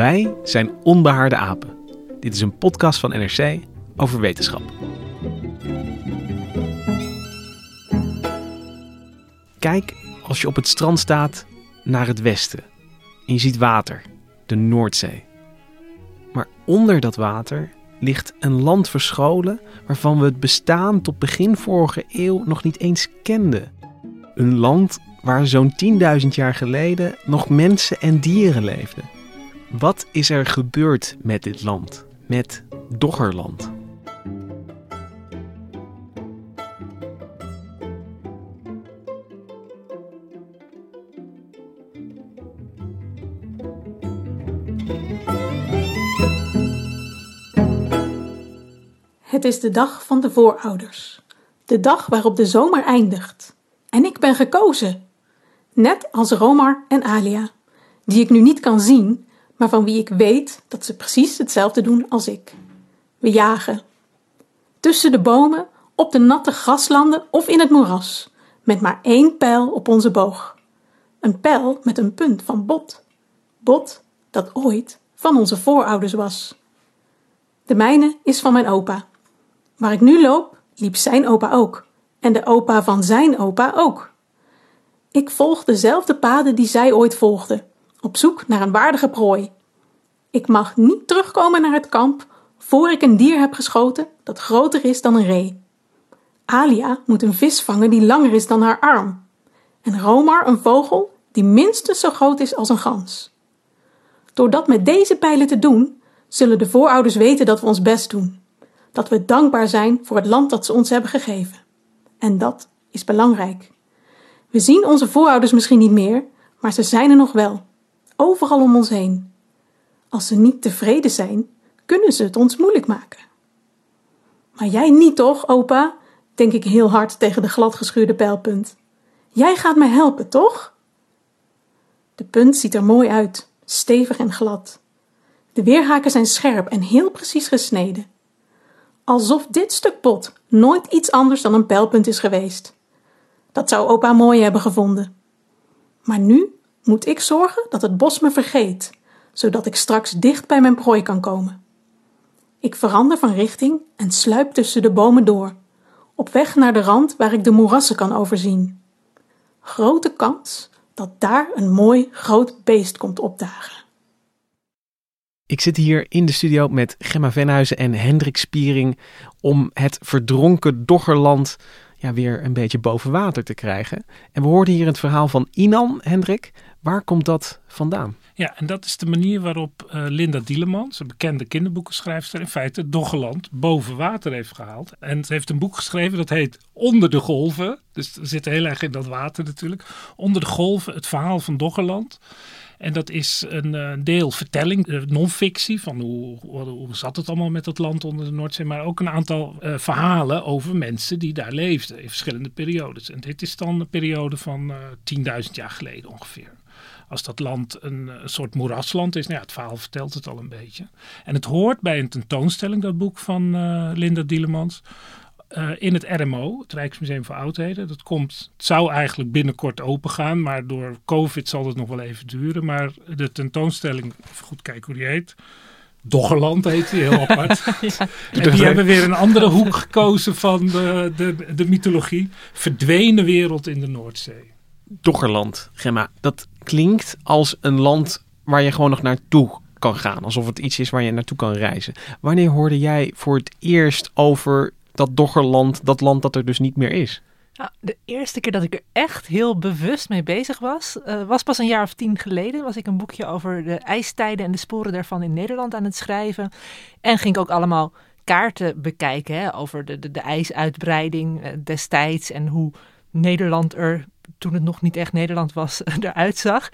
Wij zijn Onbehaarde Apen. Dit is een podcast van NRC over wetenschap. Kijk als je op het strand staat naar het westen en je ziet water, de Noordzee. Maar onder dat water ligt een land verscholen waarvan we het bestaan tot begin vorige eeuw nog niet eens kenden. Een land waar zo'n 10.000 jaar geleden nog mensen en dieren leefden. Wat is er gebeurd met dit land, met Doggerland? Het is de dag van de voorouders. De dag waarop de zomer eindigt. En ik ben gekozen. Net als Romar en Alia, die ik nu niet kan zien, maar van wie ik weet dat ze precies hetzelfde doen als ik. We jagen. Tussen de bomen, op de natte graslanden of in het moeras, met maar één pijl op onze boog. Een pijl met een punt van bot. Bot dat ooit van onze voorouders was. De mijne is van mijn opa. Waar ik nu loop, liep zijn opa ook. En de opa van zijn opa ook. Ik volg dezelfde paden die zij ooit volgden, op zoek naar een waardige prooi. Ik mag niet terugkomen naar het kamp voor ik een dier heb geschoten dat groter is dan een ree. Alia moet een vis vangen die langer is dan haar arm. En Romar een vogel die minstens zo groot is als een gans. Door dat met deze pijlen te doen, zullen de voorouders weten dat we ons best doen. Dat we dankbaar zijn voor het land dat ze ons hebben gegeven. En dat is belangrijk. We zien onze voorouders misschien niet meer, maar ze zijn er nog wel. Overal om ons heen. Als ze niet tevreden zijn, kunnen ze het ons moeilijk maken. Maar jij niet toch, opa? denk ik heel hard tegen de gladgeschuurde pijlpunt. Jij gaat mij helpen, toch? De punt ziet er mooi uit, stevig en glad. De weerhaken zijn scherp en heel precies gesneden. Alsof dit stuk pot nooit iets anders dan een pijlpunt is geweest. Dat zou opa mooi hebben gevonden. Maar nu moet ik zorgen dat het bos me vergeet, zodat ik straks dicht bij mijn prooi kan komen. Ik verander van richting en sluip tussen de bomen door, op weg naar de rand waar ik de moerassen kan overzien. Grote kans dat daar een mooi groot beest komt opdagen. Ik zit hier in de studio met Gemma Venhuizen en Hendrik Spiering om het verdronken Doggerland ja, weer een beetje boven water te krijgen. En we hoorden hier het verhaal van Inan, Hendrik. Waar komt dat vandaan? Ja, en dat is de manier waarop uh, Linda Dielemans, een bekende kinderboekenschrijfster, in feite Doggerland boven water heeft gehaald. En ze heeft een boek geschreven dat heet Onder de Golven. Dus we zitten heel erg in dat water natuurlijk. Onder de Golven, het verhaal van Doggerland. En dat is een uh, deel vertelling, uh, non-fictie, van hoe, hoe, zat het allemaal met dat land onder de Noordzee. Maar ook een aantal verhalen over mensen die daar leefden in verschillende periodes. En dit is dan een periode van 10.000 jaar geleden ongeveer. Als dat land een, een, soort moerasland is, nou ja, het verhaal vertelt het al een beetje. En het hoort bij een tentoonstelling, dat boek van Linda Dielemans. Uh, in het RMO, het Rijksmuseum voor Oudheden. Dat komt, het zou eigenlijk binnenkort open gaan, maar door COVID zal het nog wel even duren. Maar de tentoonstelling, even goed kijken hoe die heet. Doggerland heet die, heel apart. ja, en die hebben weer een andere hoek gekozen van de, de, de mythologie. Verdwenen wereld in de Noordzee. Doggerland, Gemma. Dat klinkt als een land waar je gewoon nog naartoe kan gaan. Alsof het iets is waar je naartoe kan reizen. Wanneer hoorde jij voor het eerst over dat Doggerland, dat land dat er dus niet meer is? De eerste keer dat ik er echt heel bewust mee bezig was, uh, was pas een jaar of tien geleden. Was ik een boekje over de ijstijden en de sporen daarvan in Nederland aan het schrijven. En ging ik ook allemaal kaarten bekijken hè, over de, de, de ijsuitbreiding uh, destijds en hoe Nederland er, toen het nog niet echt Nederland was, eruit zag.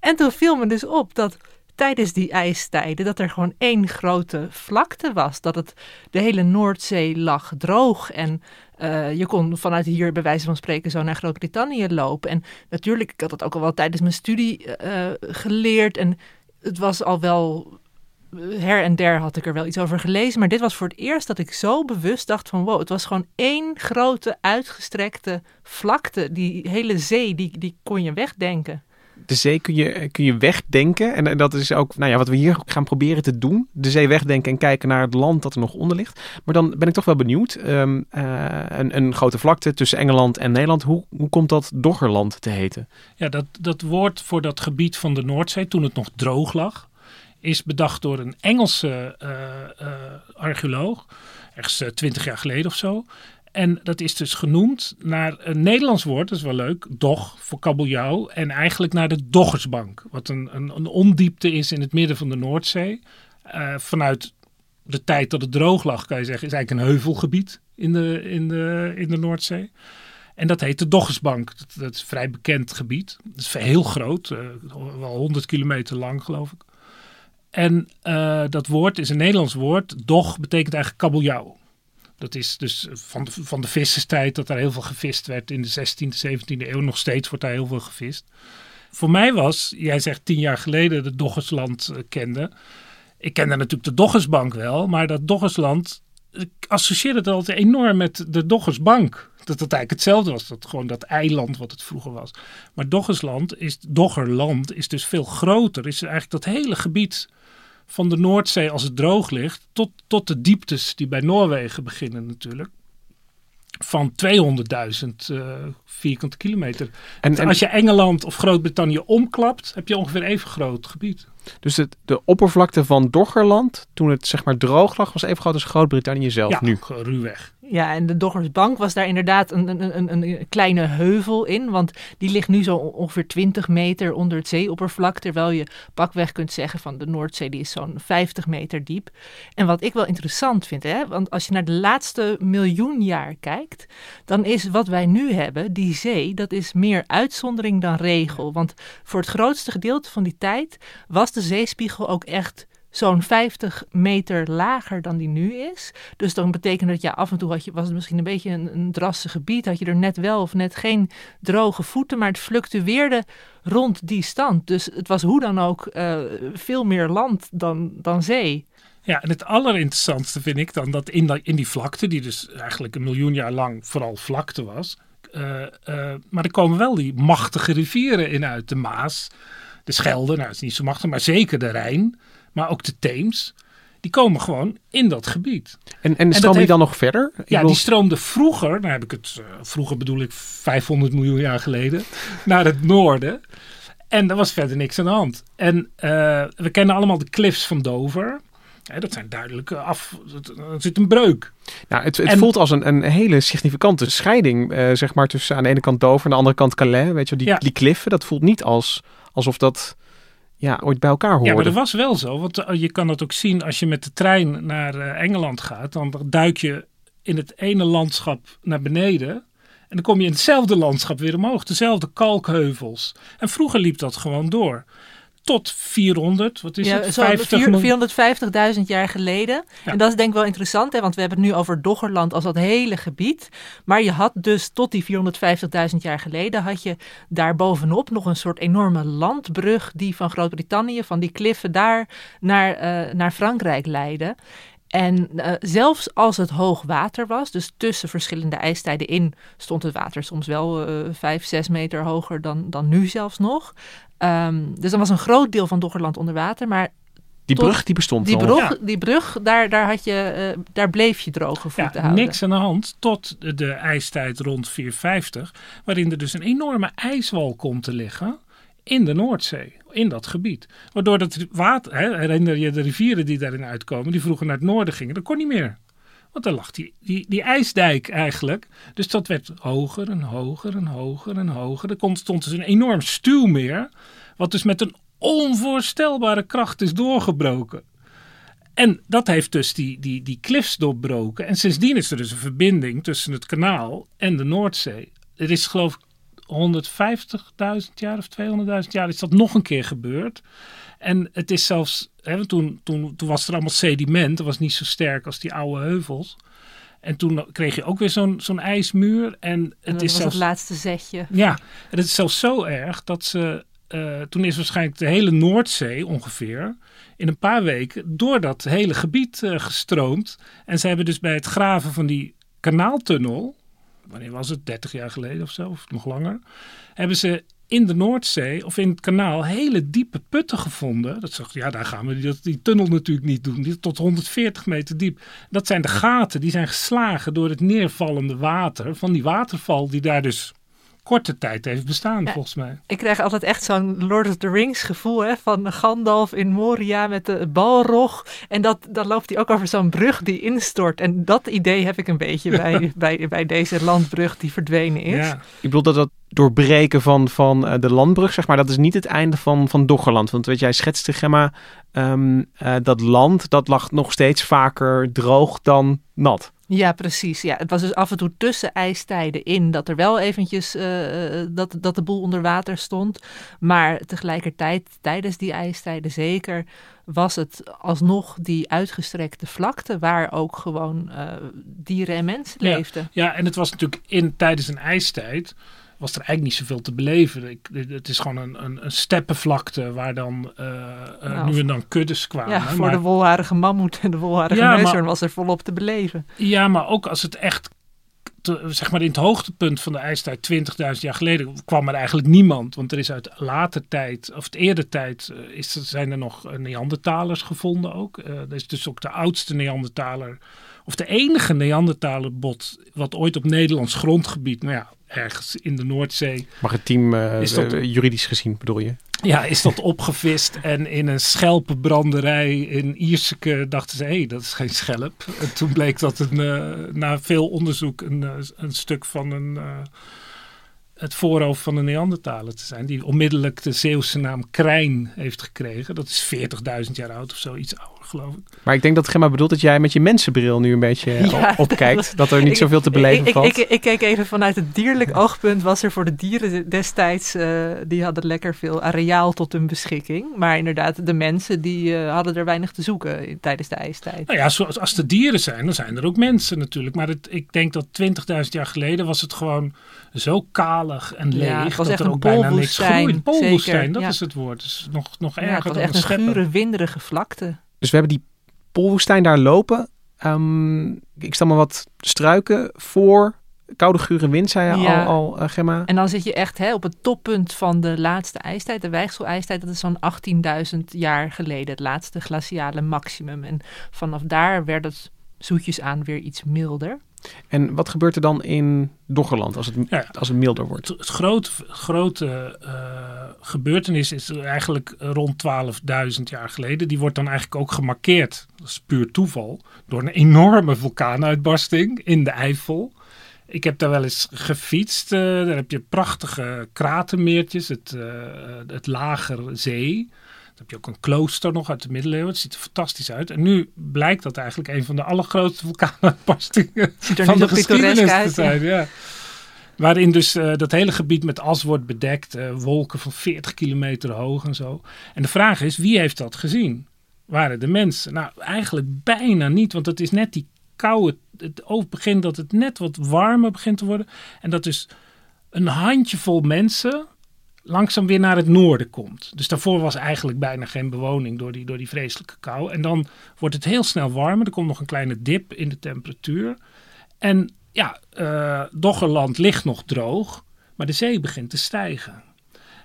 En toen viel me dus op dat tijdens die ijstijden dat er gewoon één grote vlakte was. Dat het de hele Noordzee lag droog en uh, je kon vanuit hier bij wijze van spreken zo naar Groot-Brittannië lopen. En natuurlijk, ik had dat ook al wel tijdens mijn studie uh, geleerd en het was al wel her en der had ik er wel iets over gelezen. Maar dit was voor het eerst dat ik zo bewust dacht van wow, het was gewoon één grote uitgestrekte vlakte. Die hele zee, die, die kon je wegdenken de zee kun je, kun je wegdenken. En, dat is ook nou ja, wat we hier gaan proberen te doen. De zee wegdenken en kijken naar het land dat er nog onder ligt. Maar dan ben ik toch wel benieuwd. Um, uh, een, een, grote vlakte tussen Engeland en Nederland. Hoe, hoe komt dat Doggerland te heten? Ja, dat, dat woord voor dat gebied van de Noordzee, toen het nog droog lag, is bedacht door een Engelse uh, archeoloog. Ergens twintig jaar geleden of zo. En dat is dus genoemd naar een Nederlands woord, dat is wel leuk, dog voor kabeljauw. En eigenlijk naar de Doggersbank, wat een, een, een ondiepte is in het midden van de Noordzee. Vanuit de tijd dat het droog lag, kan je zeggen, is eigenlijk een heuvelgebied in de, in de, in de Noordzee. En dat heet de Doggersbank. Dat, is een vrij bekend gebied. Dat is heel groot, wel 100 kilometer lang geloof ik. En uh, dat woord is een Nederlands woord. Dog betekent eigenlijk kabeljauw. Dat is dus van de, van de visserstijd dat daar heel veel gevist werd in de 16e, 17e eeuw. Nog steeds wordt daar heel veel gevist. Voor mij was, jij zegt tien jaar geleden de Doggersland uh, kende. Ik kende natuurlijk de Doggersbank wel, maar dat Doggersland, ik associeerde het altijd enorm met de Doggersbank. Dat het eigenlijk hetzelfde was, dat gewoon dat eiland wat het vroeger was. Maar Doggersland is, Doggerland is dus veel groter. Is eigenlijk dat hele gebied van de Noordzee als het droog ligt, tot, tot de dieptes die bij Noorwegen beginnen natuurlijk. Van 200.000 uh, vierkante kilometer. En, en, als je Engeland of Groot-Brittannië omklapt, heb je ongeveer even groot gebied. Dus het, de oppervlakte van Doggerland, toen het zeg maar droog lag, was even groot als Groot-Brittannië zelf ja, nu. ruwweg. Ja, en de Doggersbank was daar inderdaad een, een, een, een, kleine heuvel in. Want die ligt nu zo ongeveer 20 meter onder het zeeoppervlak. Terwijl je pakweg kunt zeggen van de Noordzee die is zo'n 50 meter diep. En wat ik wel interessant vind, hè, want als je naar de laatste miljoen jaar kijkt. Dan is wat wij nu hebben, die zee, dat is meer uitzondering dan regel. Want voor het grootste gedeelte van die tijd was de zeespiegel ook echt zo'n 50 meter lager dan die nu is. Dus dan betekent dat ja, af en toe had je, was het misschien een beetje een, drassig gebied. Had je er net wel of net geen droge voeten. Maar het fluctueerde rond die stand. Dus het was hoe dan ook uh, veel meer land dan, dan zee. Ja, en het allerinteressantste vind ik dan dat in, in die vlakte, die dus eigenlijk een miljoen jaar lang vooral vlakte was. Uh, uh, maar er komen wel die machtige rivieren in uit. De Maas, de Schelde, nou dat is niet zo machtig, maar zeker de Rijn maar ook de Theems. Die komen gewoon in dat gebied. En, en, stroom die dan nog verder? ja, die stroomde vroeger, nou heb ik het, uh, vroeger bedoel ik 500 miljoen jaar geleden, naar het noorden. En er was verder niks aan de hand. En uh, we kennen allemaal de cliffs van Dover. dat zijn duidelijk af. Er zit een breuk. Nou, het, het voelt als een, een hele significante scheiding, uh, zeg maar, tussen aan de ene kant Dover en aan de andere kant Calais. Weet je, die, ja. die kliffen, dat voelt niet als alsof dat ja, ooit bij elkaar horen. Ja, maar dat was wel zo. Want eh, je kan dat ook zien als je met de trein naar uh, Engeland gaat. Dan duik je in het ene landschap naar beneden. En dan kom je in hetzelfde landschap weer omhoog. Dezelfde kalkheuvels. En vroeger liep dat gewoon door tot 400, wat is ja, het? 450.000 jaar geleden. Ja. En dat is denk ik wel interessant, hè, want we hebben het nu over Doggerland als dat hele gebied. Maar je had dus tot die 450.000 jaar geleden, had je daar bovenop nog een soort enorme landbrug die van Groot-Brittannië, van die kliffen daar naar, uh, naar Frankrijk leidde. En uh, zelfs als het hoog water was, dus tussen verschillende ijstijden in, stond het water soms wel uh, vijf, zes meter hoger dan, dan nu zelfs nog. Um, dus dan was een groot deel van Doggerland onder water, maar die brug die bestond die al. Brug, ja. Die brug, daar, daar, had je, uh, daar bleef je droge voeten ja, houden. Niks aan de hand tot de, de ijstijd rond 450, waarin er dus een enorme ijswal komt te liggen in de Noordzee, in dat gebied. Waardoor het water, hè, herinner je de rivieren die daarin uitkomen, die vroeger naar het noorden gingen, dat kon niet meer. Want daar lag die, die, die ijsdijk eigenlijk. Dus dat werd hoger en hoger en hoger en hoger. Er stond dus een enorm stuwmeer, wat dus met een onvoorstelbare kracht is doorgebroken. En dat heeft dus die, die, die cliffs doorbroken. En sindsdien is er dus een verbinding tussen het kanaal en de Noordzee. Er is geloof ik 150.000 jaar of 200.000 jaar is dat nog een keer gebeurd. En het is zelfs, hè, toen, toen, toen was er allemaal sediment, dat was niet zo sterk als die oude heuvels. En toen kreeg je ook weer zo'n zo'n ijsmuur. En het En dat is was zelfs, het laatste zetje. ja, en het is zelfs zo erg dat ze. eh, toen is waarschijnlijk de hele Noordzee ongeveer in een paar weken door dat hele gebied eh, gestroomd. En ze hebben dus bij het graven van die kanaaltunnel, wanneer was het, 30 jaar geleden of zo, of nog langer, hebben ze in de Noordzee of in het kanaal hele diepe putten gevonden. Dat zegt, ja, daar gaan we die, tunnel natuurlijk niet doen. Die tot 140 meter diep. Dat zijn de gaten die zijn geslagen door het neervallende water van die waterval die daar dus korte tijd heeft bestaan, Ja. volgens mij. Ik krijg altijd echt zo'n Lord of the Rings gevoel hè, van Gandalf in Moria met de balrog. En dat, dan loopt hij ook over zo'n brug die instort. En dat idee heb ik een beetje bij, bij, bij deze landbrug die verdwenen is. Ja. Ik bedoel dat dat doorbreken van, van eh, de landbrug, zeg maar, dat is niet het einde van, van Doggerland. Want weet jij, schetste Gemma, ehm, eh, dat land, dat lag nog steeds vaker droog dan nat. Ja, precies. Ja, het was dus af en toe tussen ijstijden in dat er wel eventjes eh, dat, dat de boel onder water stond. Maar tegelijkertijd, tijdens die ijstijden zeker, was het alsnog die uitgestrekte vlakte waar ook gewoon eh, dieren en mensen Ja. leefden. Ja, en het was natuurlijk in, tijdens een ijstijd was er eigenlijk niet zoveel te beleven. Ik, het is gewoon een, een, een steppenvlakte waar dan eh, eh, Nou, nu en dan kuddes kwamen. Ja, voor maar, de wolharige mammoet en de wolharige Ja, neushoorn was er volop te beleven. ja, maar ook als het echt, te- zeg maar in het hoogtepunt van de ijstijd 20.000 jaar geleden kwam er eigenlijk niemand. Want er is uit later tijd, of het eerder tijd, eh, is, er- zijn er nog Neandertalers gevonden ook. Eh dat is dus ook de oudste Neandertaler, of de enige Neandertalerbot wat ooit op Nederlands grondgebied, nou ja, ergens in de Noordzee Maritiem, eh, Is dat- eh, juridisch gezien bedoel je? Ja, is dat opgevist en in een schelpenbranderij in Ierseke dachten ze, hé, hey, dat is geen schelp. En toen bleek dat een, eh, na veel onderzoek een, een stuk van een, het voorhoofd van een Neandertaler te zijn. Die onmiddellijk de Zeeuwse naam Krijn heeft gekregen. Dat is 40.000 jaar oud of zo, iets ouder geloof ik. Maar ik denk dat Gemma bedoelt dat jij met je mensenbril nu een beetje eh, Ja, opkijkt. Dat er niet Ik- zoveel te beleven ik, valt. Ik, ik, ik keek even vanuit het dierlijk oogpunt. Was er voor de dieren destijds, eh, die hadden lekker veel areaal tot hun beschikking. Maar inderdaad, de mensen die eh, hadden er weinig te zoeken in- tijdens de ijstijd. Nou ja, zoals als er dieren zijn, dan zijn er ook mensen natuurlijk. Maar het, ik denk dat 20.000 jaar geleden was het gewoon zo kalig en leeg. Ja, was dat echt er een ook bijna niks groeit. Zeker, dat ja. is het woord. Dus nog, nog Ja, erger het was dan echt een een gure, winderige vlakte. Dus we hebben die polwoestijn daar lopen. Ehm, ik stel me wat struiken voor. Koude gure wind, zei je Ja. al, al eh, Gemma. En dan zit je echt hè, op het toppunt van de laatste ijstijd, de Weichsel-ijstijd. Dat is zo'n 18.000 jaar geleden, het laatste glaciale maximum. En vanaf daar werd het zoetjes aan weer iets milder. En wat gebeurt er dan in Doggerland als het, Ja. als het milder wordt? Het, het grote, grote eh, gebeurtenis is eigenlijk rond 12.000 jaar geleden. Die wordt dan eigenlijk ook gemarkeerd, dat is puur toeval, door een enorme vulkaanuitbarsting in de Eifel. Ik heb daar wel eens gefietst. eh, daar heb je prachtige kratermeertjes, het, eh het Lager Zee. Dan heb je ook een klooster nog uit de middeleeuwen. Het ziet er fantastisch uit. En nu blijkt dat eigenlijk een van de allergrootste vulkaanuitbarstingen van de geschiedenis uit. zijn. Ja. Waarin dus eh, dat hele gebied met as wordt bedekt. eh, wolken van 40 kilometer hoog en zo. En de vraag is, wie heeft dat gezien? Waren de mensen? Nou, eigenlijk bijna niet. Want het is net die koude... Het begint dat het net wat warmer begint te worden. En dat dus een handjevol mensen langzaam weer naar het noorden komt. Dus daarvoor was eigenlijk bijna geen bewoning door die, door die vreselijke kou. En dan wordt het heel snel warmer. Er komt nog een kleine dip in de temperatuur. En ja, eh Doggerland ligt nog droog, maar de zee begint te stijgen.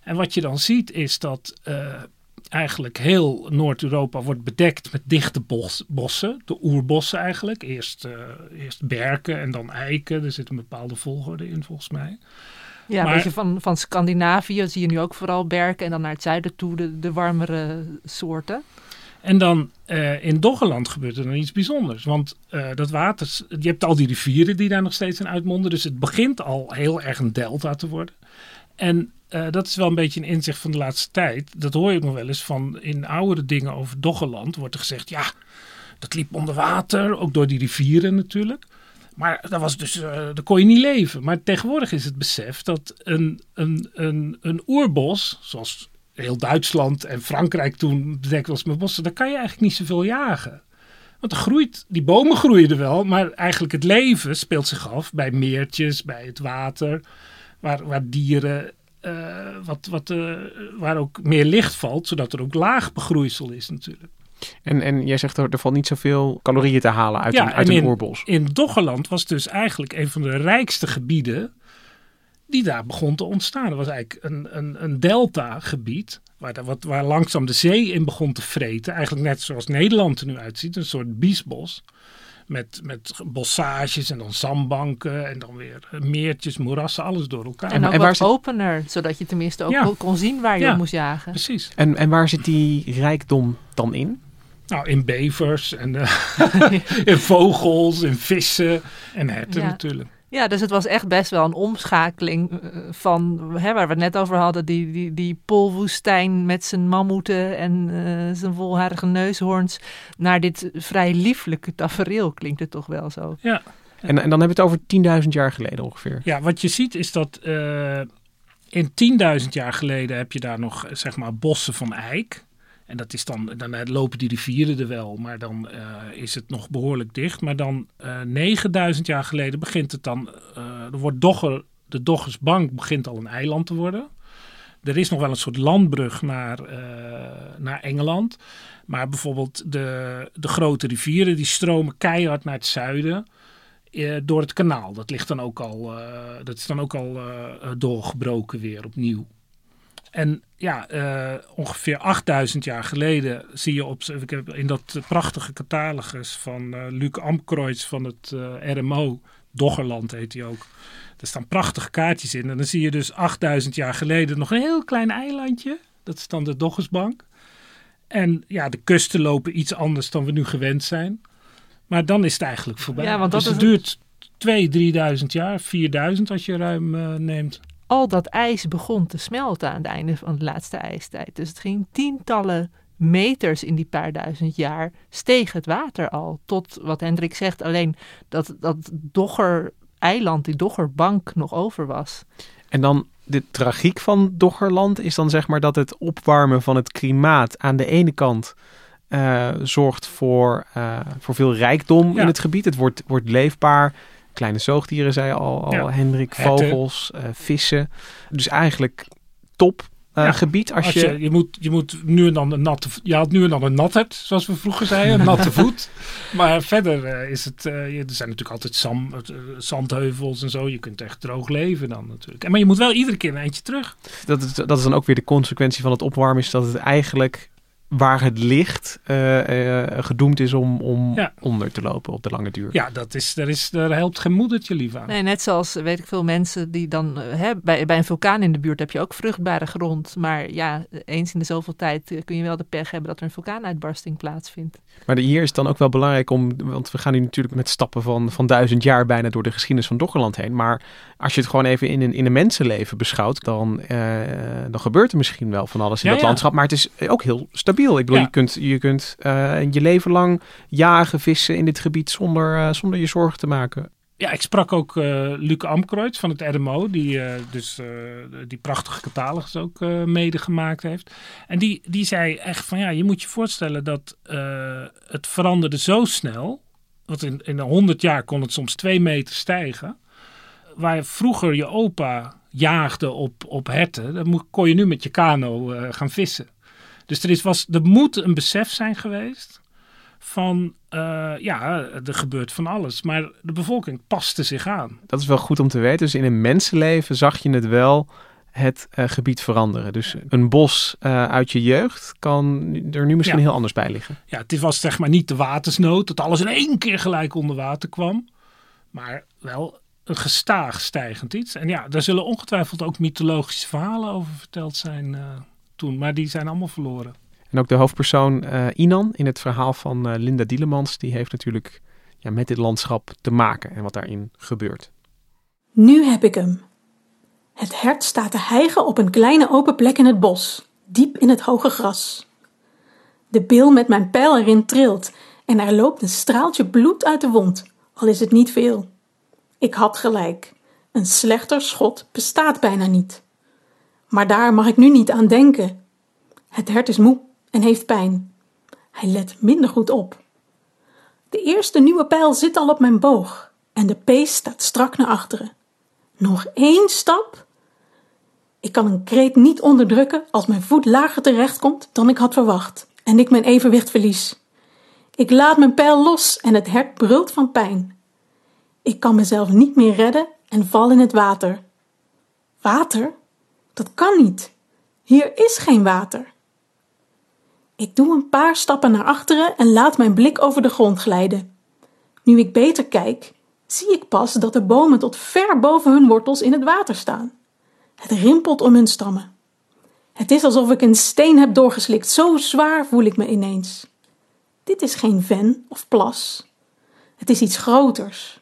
En wat je dan ziet is dat eh, eigenlijk heel Noord-Europa wordt bedekt met dichte bos, bossen, de oerbossen eigenlijk. Eerst, eh, eerst berken en dan eiken, er zit een bepaalde volgorde in volgens mij. Ja, Maar- beetje van, van Scandinavië zie je nu ook vooral berken. En dan naar het zuiden toe de, de warmere soorten. En dan eh, in Doggerland gebeurt er dan iets bijzonders. Want eh, dat water, je hebt al die rivieren die daar nog steeds in uitmonden. Dus het begint al heel erg een delta te worden. En eh, dat is wel een beetje een inzicht van de laatste tijd. Dat hoor je ook nog wel eens van in oudere dingen over Doggerland. Wordt er gezegd, ja, dat liep onder water. Ook door die rivieren natuurlijk. Maar dat was dus, eh daar kon je niet leven. Maar tegenwoordig is het besef dat een, een, een, een oerbos, zoals heel Duitsland en Frankrijk toen bedekt was met bossen, daar kan je eigenlijk niet zoveel jagen. Want er groeit, die bomen groeien er wel, maar eigenlijk het leven speelt zich af bij meertjes, bij het water, waar, waar dieren, eh, wat, wat, eh, waar ook meer licht valt, zodat er ook laag begroeisel is natuurlijk. En, en jij zegt er, er valt niet zoveel calorieën te halen uit, Ja, een, uit en een in- oerbos. In Doggerland was dus eigenlijk een van de rijkste gebieden die daar begon te ontstaan. Dat was eigenlijk een, een, een delta-gebied waar, wat, waar langzaam de zee in begon te vreten. Eigenlijk net zoals Nederland er nu uitziet, een soort biesbos. Met, met bossages en dan zandbanken en dan weer meertjes, moerassen, alles door elkaar. En ook en waar wat zit- opener, zodat je tenminste ook Ja. kon- kon zien waar je Ja. op moest jagen. Precies. En, en waar zit die rijkdom dan in? Nou, in bevers en eh, in vogels, in vissen en herten Ja. natuurlijk. Ja, dus het was echt best wel een omschakeling eh, van hè, waar we het net over hadden. Die, die, die polwoestijn met zijn mammoeten en eh, zijn volharige neushoorns. Naar dit vrij lieflijke tafereel klinkt het toch wel zo. Ja. En, en dan hebben we het over 10.000 jaar geleden ongeveer. Ja, wat je ziet is dat eh, in 10.000 jaar geleden heb je daar nog zeg maar bossen van eik. En dat is dan, eh, lopen die rivieren er wel, maar dan eh, is het nog behoorlijk dicht. Maar dan eh 9000 jaar geleden begint het dan, eh, er wordt Dogger, de Doggersbank begint al een eiland te worden. Er is nog wel een soort landbrug naar, naar Engeland. Maar bijvoorbeeld de, de grote rivieren die stromen keihard naar het zuiden door het kanaal. Dat ligt dan ook al, dat is dan ook al doorgebroken weer opnieuw. En ja, eh, ongeveer 8000 jaar geleden zie je op, ik heb in dat prachtige catalogus van eh, Luc Amkreutz van het eh, RMO, Doggerland heet hij ook. Er staan prachtige kaartjes in. En dan zie je dus 8000 jaar geleden nog een heel klein eilandje. Dat is dan de Doggersbank. En ja, de kusten lopen iets anders dan we nu gewend zijn. Maar dan is het eigenlijk voorbij. Ja, want dat dus het is duurt 2.000, 3.000 jaar, 4.000 als je ruim neemt. Al dat ijs begon te smelten aan het einde van de laatste ijstijd. Dus het ging tientallen meters in die paar duizend jaar steeg het water al. Tot wat Hendrik zegt, alleen dat, dat Dogger-eiland, die Doggerbank nog over was. En dan de tragiek van Doggerland is dan zeg maar dat het opwarmen van het klimaat aan de ene kant eh, zorgt voor, eh, voor veel rijkdom Ja. in het gebied. Het wordt, wordt leefbaar. Kleine zoogdieren, zei al, al Ja. Hendrik, vogels, eh, vissen. Dus eigenlijk top eh, Ja, gebied als, Als je... je, je, moet, je moet nu en dan een natte Je had nu en dan een nathert, zoals we vroeger zeiden, een natte voet. Maar verder eh, is het. er zijn natuurlijk altijd eh, zandheuvels en zo. Je kunt echt droog leven dan natuurlijk. En, maar je moet wel iedere keer een eindje terug. dat, is, dat is dan ook weer de consequentie van het opwarmen, is dat het eigenlijk waar het ligt eh, eh, gedoemd is om, om Ja. onder te lopen op de lange duur. Ja, dat is, daar, is, daar helpt geen moedertje lief aan. Nee, net zoals, weet ik veel, mensen die dan... eh, Hè, bij, bij een vulkaan in de buurt heb je ook vruchtbare grond. Maar ja, eens in de zoveel tijd kun je wel de pech hebben dat er een vulkaanuitbarsting plaatsvindt. Maar hier is het dan ook wel belangrijk om, want we gaan nu natuurlijk met stappen van, van duizend jaar bijna door de geschiedenis van Doggerland heen. Maar als je het gewoon even in een, in een mensenleven beschouwt, dan, eh, dan gebeurt er misschien wel van alles in Ja, dat ja. landschap. Maar het is ook heel stabiel. Ik bedoel, Ja. je kunt, je, kunt eh, je leven lang jagen, vissen in dit gebied zonder, eh, zonder je zorgen te maken. Ja, ik sprak ook eh Luc Amkreutz van het RMO, die eh, dus eh, die prachtige catalogus ook mede gemaakt heeft. En die, die zei echt van ja, je moet je voorstellen dat het veranderde zo snel. Want in, in 100 jaar kon het soms twee meter stijgen. Waar vroeger je opa jaagde op, op herten, dan kon je nu met je kano gaan vissen. Dus er, is, was, er moet een besef zijn geweest van eh, ja, er gebeurt van alles. Maar de bevolking paste zich aan. Dat is wel goed om te weten. Dus in een mensenleven zag je het wel het eh, gebied veranderen. Dus een bos eh, uit je jeugd kan er nu misschien Ja. heel anders bij liggen. Ja, het was zeg maar niet de watersnood, dat alles in één keer gelijk onder water kwam. Maar wel een gestaag stijgend iets. En ja, daar zullen ongetwijfeld ook mythologische verhalen over verteld zijn uh, toen. Maar die zijn allemaal verloren. En ook de hoofdpersoon uh, Inan in het verhaal van uh, Linda Dielemans, die heeft natuurlijk ja, met dit landschap te maken en wat daarin gebeurt. Nu heb ik hem. Het hert staat te hijgen op een kleine open plek in het bos, diep in het hoge gras. De bil met mijn pijl erin trilt en er loopt een straaltje bloed uit de wond, al is het niet veel. Ik had gelijk. Een slechter schot bestaat bijna niet. Maar daar mag ik nu niet aan denken. Het hert is moe en heeft pijn. Hij let minder goed op. De eerste nieuwe pijl zit al op mijn boog en de pees staat strak naar achteren. Nog één stap. Ik kan een kreet niet onderdrukken als mijn voet lager terechtkomt dan ik had verwacht en ik mijn evenwicht verlies. Ik laat mijn pijl los en het hert brult van pijn. Ik kan mezelf niet meer redden en val in het water. Water? Dat kan niet. Hier is geen water. Ik doe een paar stappen naar achteren en laat mijn blik over de grond glijden. Nu ik beter kijk, zie ik pas dat de bomen tot ver boven hun wortels in het water staan. Het rimpelt om hun stammen. Het is alsof ik een steen heb doorgeslikt, zo zwaar voel ik me ineens. Dit is geen ven of plas. Het is iets groters.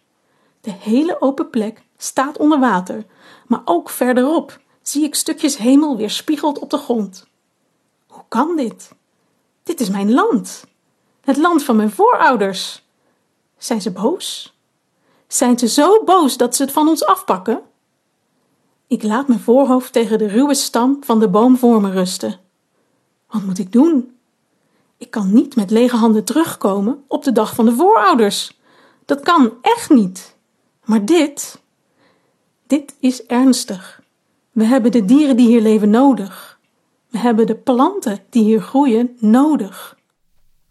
De hele open plek staat onder water, maar ook verderop zie ik stukjes hemel weerspiegeld op de grond. Hoe kan dit? Dit is mijn land. Het land van mijn voorouders. Zijn ze boos? Zijn ze zo boos dat ze het van ons afpakken? Ik laat mijn voorhoofd tegen de ruwe stam van de boom voor me rusten. Wat moet ik doen? Ik kan niet met lege handen terugkomen op de dag van de voorouders. Dat kan echt niet. Maar dit, dit is ernstig. We hebben de dieren die hier leven nodig. We hebben de planten die hier groeien nodig.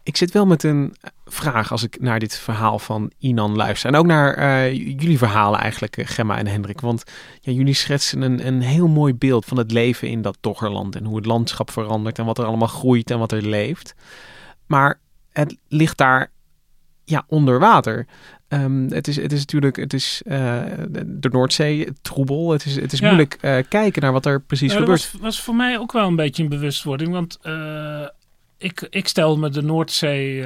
Ik zit wel met een vraag als ik naar dit verhaal van Inan luister. En ook naar uh, jullie verhalen eigenlijk, eh, Gemma en Hendrik. Want ja, jullie schetsen een, een heel mooi beeld van het leven in dat Doggerland. En hoe het landschap verandert en wat er allemaal groeit en wat er leeft. Maar het ligt daar ja, onder water. Um, het, is, het is natuurlijk, het is uh, de Noordzee troebel. Het is, het is ja. moeilijk uh, kijken naar wat er precies ja, gebeurt. Dat was, was, voor mij ook wel een beetje een bewustwording. Want uh, ik, ik stel me de Noordzee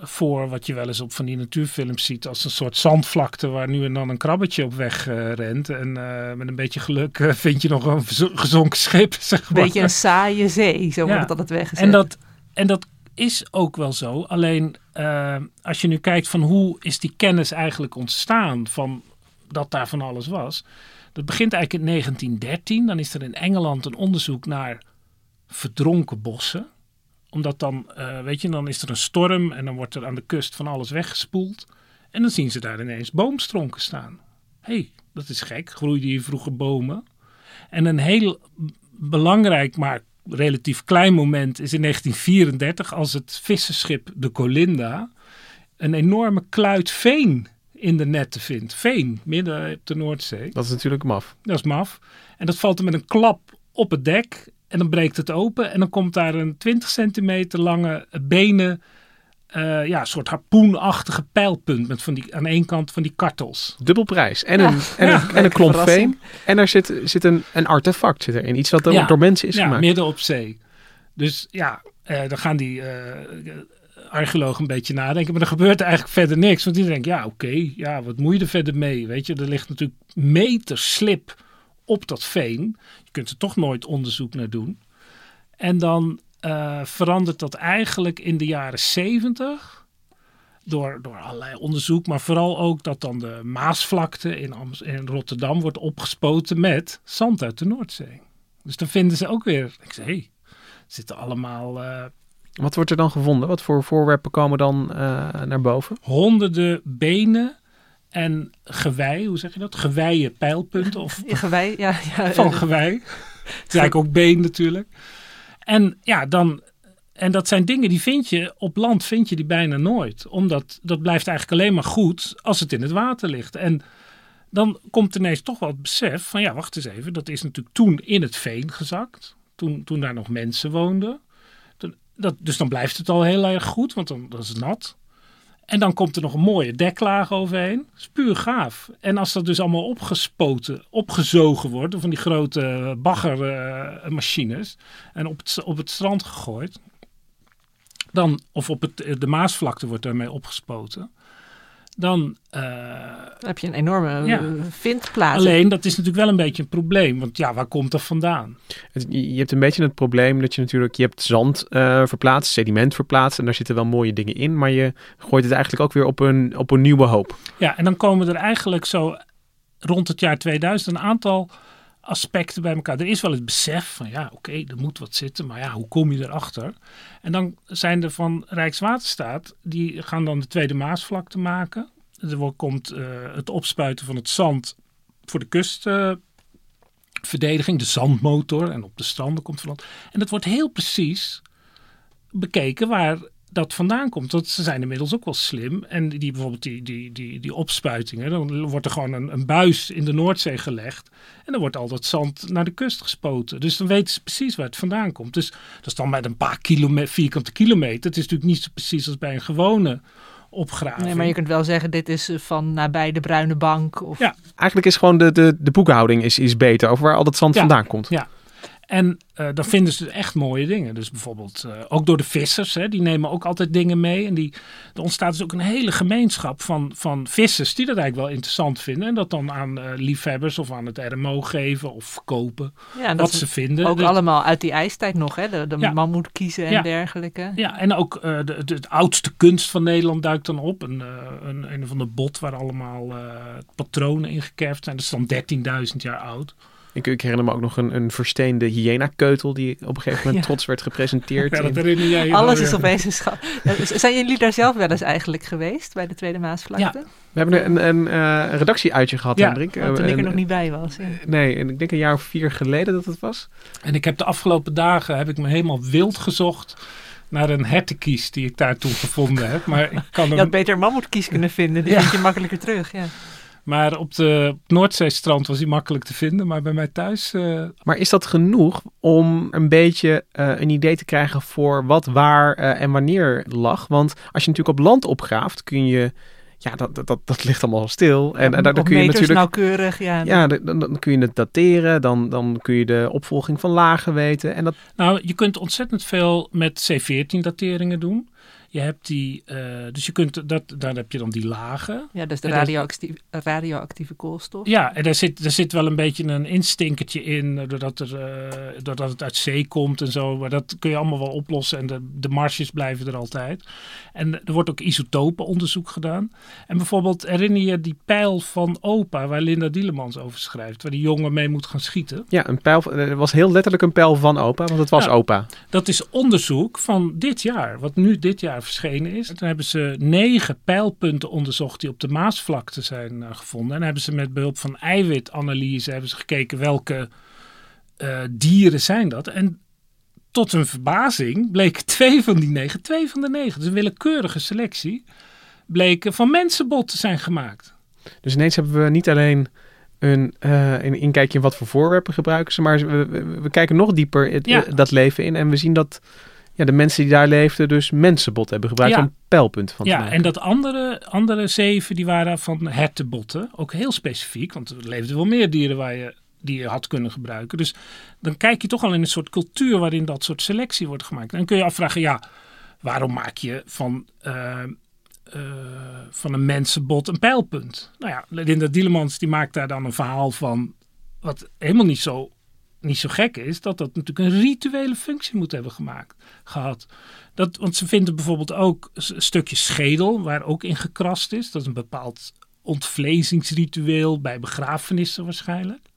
voor, wat je wel eens op van die natuurfilms ziet, als een soort zandvlakte waar nu en dan een krabbetje op weg rent. En met een beetje geluk vind je nog een gezonken schip. Zeg maar. Een beetje een saaie zee, zo wordt het altijd weggezet. En dat, en dat is ook wel zo. Alleen uh, als je nu kijkt van hoe is die kennis eigenlijk ontstaan van dat daar van alles was. Dat begint eigenlijk in 1913. Dan is er in Engeland een onderzoek naar verdronken bossen. Omdat dan, uh, weet je, dan is er een storm en dan wordt er aan de kust van alles weggespoeld. En dan zien ze daar ineens boomstronken staan. Hé, hey, dat is gek. Groeiden hier vroeger bomen? En een heel belangrijk, maar relatief klein moment is in 1934 als het visserschip de Colinda een enorme kluit veen in de netten vindt. Veen, midden op de Noordzee. Dat is natuurlijk maf. Dat is maf. En dat valt er met een klap op het dek en dan breekt het open en dan komt daar een 20 centimeter lange benen uh, ja, een soort harpoenachtige pijlpunt met van die, aan één kant van die kartels. Dubbelprijs. En een, en, ja, een, en een klomp veen. En er zit, zit een, een artefact zit erin. Iets wat ja, door mensen is ja, gemaakt. midden op zee. Dus ja, uh, dan gaan die uh, archeologen een beetje nadenken. Maar er gebeurt eigenlijk verder niks. Want die denken, ja oké, okay, ja, wat moet je er verder mee? Weet je, er ligt natuurlijk meters slip op dat veen. Je kunt er toch nooit onderzoek naar doen. En dan uh, verandert dat eigenlijk in de jaren 70 door, door allerlei onderzoek, maar vooral ook dat dan de Maasvlakte in, in Rotterdam wordt opgespoten met zand uit de Noordzee. Dus dan vinden ze ook weer, ik zeg, hey, zitten allemaal... Uh, Wat wordt er dan gevonden? Wat voor voorwerpen komen dan uh, naar boven? Honderden benen en gewei, hoe zeg je dat? Geweien pijlpunten. Of gewei, ja, ja. Van gewei. Het is eigenlijk ook been natuurlijk. En ja, dan. En dat zijn dingen die vind je op land vind je die bijna nooit. Omdat dat blijft eigenlijk alleen maar goed als het in het water ligt. En dan komt ineens toch wel het besef van ja, wacht eens even. Dat is natuurlijk toen in het veen gezakt. Toen, toen daar nog mensen woonden. Dat, dus dan blijft het al heel erg goed, want dan is het nat. En dan komt er nog een mooie deklaag overheen. Dat is puur gaaf. En als dat dus allemaal opgespoten, opgezogen wordt door van die grote baggermachines en op het, op het strand gegooid, dan, of op het, de Maasvlakte wordt daarmee opgespoten, dan eh, Dan heb je een enorme Ja. eh, vindplaats. Alleen, dat is natuurlijk wel een beetje een probleem. Want ja, waar komt dat vandaan? Het- je je hebt een beetje het probleem dat je natuurlijk, je hebt zand eh, verplaatst, sediment verplaatst en daar zitten wel mooie dingen in, maar je gooit het eigenlijk ook weer op een, op een nieuwe hoop. Ja, en dan komen er eigenlijk zo rond het jaar 2000 een aantal aspecten bij elkaar. Er is wel het besef van ja, oké, er moet wat zitten, maar ja, hoe kom je erachter? En dan zijn er van Rijkswaterstaat, die gaan dan de Tweede Maasvlakte maken. Er komt eh, het opspuiten van het zand voor de kustverdediging, de zandmotor. En op de stranden komt van. En dat wordt heel precies bekeken waar dat vandaan komt. Want ze zijn inmiddels ook wel slim. En die bijvoorbeeld die, die, die, die opspuitingen, dan wordt er gewoon een, een buis in de Noordzee gelegd. En dan wordt al dat zand naar de kust gespoten. Dus dan weten ze precies waar het vandaan komt. Dus dat is dan met een paar kilome- vierkante kilometer. Het is natuurlijk niet zo precies als bij een gewone opgraving. Nee, maar je kunt wel zeggen, dit is eh, van nabij de Bruine Bank. Of... Ja. Eigenlijk is gewoon de, de, de boekhouding is, is beter over waar al dat zand Ja. vandaan komt. Ja. En eh, dan vinden ze echt mooie dingen. Dus bijvoorbeeld eh, ook door de vissers. Hè, die nemen ook altijd dingen mee. En die, er ontstaat dus ook een hele gemeenschap van, van vissers die dat eigenlijk wel interessant vinden. En dat dan aan eh, liefhebbers of aan het RMO geven of verkopen. Ja, wat ze vinden. Ook Dus- allemaal uit die ijstijd nog, hè? De, de Ja. mammoet kiezen en Ja. dergelijke. Ja, en ook de, de, de oudste kunst van Nederland duikt dan op. Een, een, een van de bot waar allemaal patronen in gekerfd zijn. Dat is dan 13.000 jaar oud. Ik, ik herinner me ook nog een, een versteende hyena-keutel die op een gegeven moment Ja. trots werd gepresenteerd. Ja, dat in- herinner jij je Alles is opeens een schat. Zijn jullie daar zelf wel eens eigenlijk geweest bij de Tweede Maasvlakte? We hebben een, een, eh, een redactieuitje gehad, Ja, Hendrik. Toen ik er En- nog niet bij was. Ja. Nee, en ik denk een jaar of vier geleden dat het was. En ik heb de afgelopen dagen heb ik me helemaal wild gezocht naar een hertenkies die ik daar toen gevonden heb. Maar ik kan Je hem, had beter mammoetkies kunnen vinden. Die Ja. vind je makkelijker terug. Ja. Maar op de op Noordzeestrand was hij makkelijk te vinden. Maar bij mij thuis, eh, Maar is dat genoeg om een beetje eh, een idee te krijgen voor wat, waar eh, en wanneer lag? Want als je natuurlijk op land opgraaft, kun je... Ja, dat, dat, dat, dat ligt allemaal stil. En, en daar, daar Op kun je meters natuurlijk... nauwkeurig. Ja, Ja, dan, dan- dan kun je het dateren. Dan, dan kun je de opvolging van lagen weten. En dat, nou, je kunt ontzettend veel met C14-dateringen doen. Je hebt die, eh, dus je kunt, dat, daar heb je dan die lagen. ja dus de radioactieve, radioactieve koolstof. Ja, en daar zit, daar zit wel een beetje een instinkertje in, eh, doordat, er, eh, doordat het uit zee komt en zo. Maar dat kun je allemaal wel oplossen en de, de marsjes blijven er altijd. En er wordt ook isotopenonderzoek gedaan. En bijvoorbeeld herinner je die pijl van opa, waar Linda Dielemans over schrijft, waar die jongen mee moet gaan schieten. ja, een pijl, er was heel letterlijk een pijl van opa, want het was Ja. opa. Dat is onderzoek van dit jaar, wat nu dit jaar verschenen is. En toen hebben ze negen pijlpunten onderzocht die op de Maasvlakte zijn eh, gevonden. En hebben ze met behulp van eiwitanalyse hebben ze gekeken welke eh, dieren zijn dat. En tot hun verbazing bleken twee van die negen, twee van de negen, dus een willekeurige selectie, bleken van mensenbot te zijn gemaakt. Dus ineens hebben we niet alleen een, eh, een inkijkje in wat voor voorwerpen gebruiken ze, maar we, we, we kijken nog dieper het- Ja. dat leven in. En we zien dat ja, de mensen die daar leefden dus mensenbot hebben gebruikt Ja. om pijlpunten van te Ja, maken. en dat andere, andere zeven die waren van hertenbotten. Ook heel specifiek, want er leefden wel meer dieren waar je, die je had kunnen gebruiken. Dus dan kijk je toch al in een soort cultuur waarin dat soort selectie wordt gemaakt. En dan kun je afvragen, ja, waarom maak je van, eh, eh, van een mensenbot een pijlpunt? Nou ja, Linda Dielemans die maakt daar dan een verhaal van, wat helemaal niet zo, niet zo gek is, dat dat natuurlijk een rituele functie moet hebben gemaakt, gehad. Dat, want ze vinden bijvoorbeeld ook een stukje schedel waar ook in gekrast is. Dat is een bepaald ontvlezingsritueel bij begrafenissen waarschijnlijk.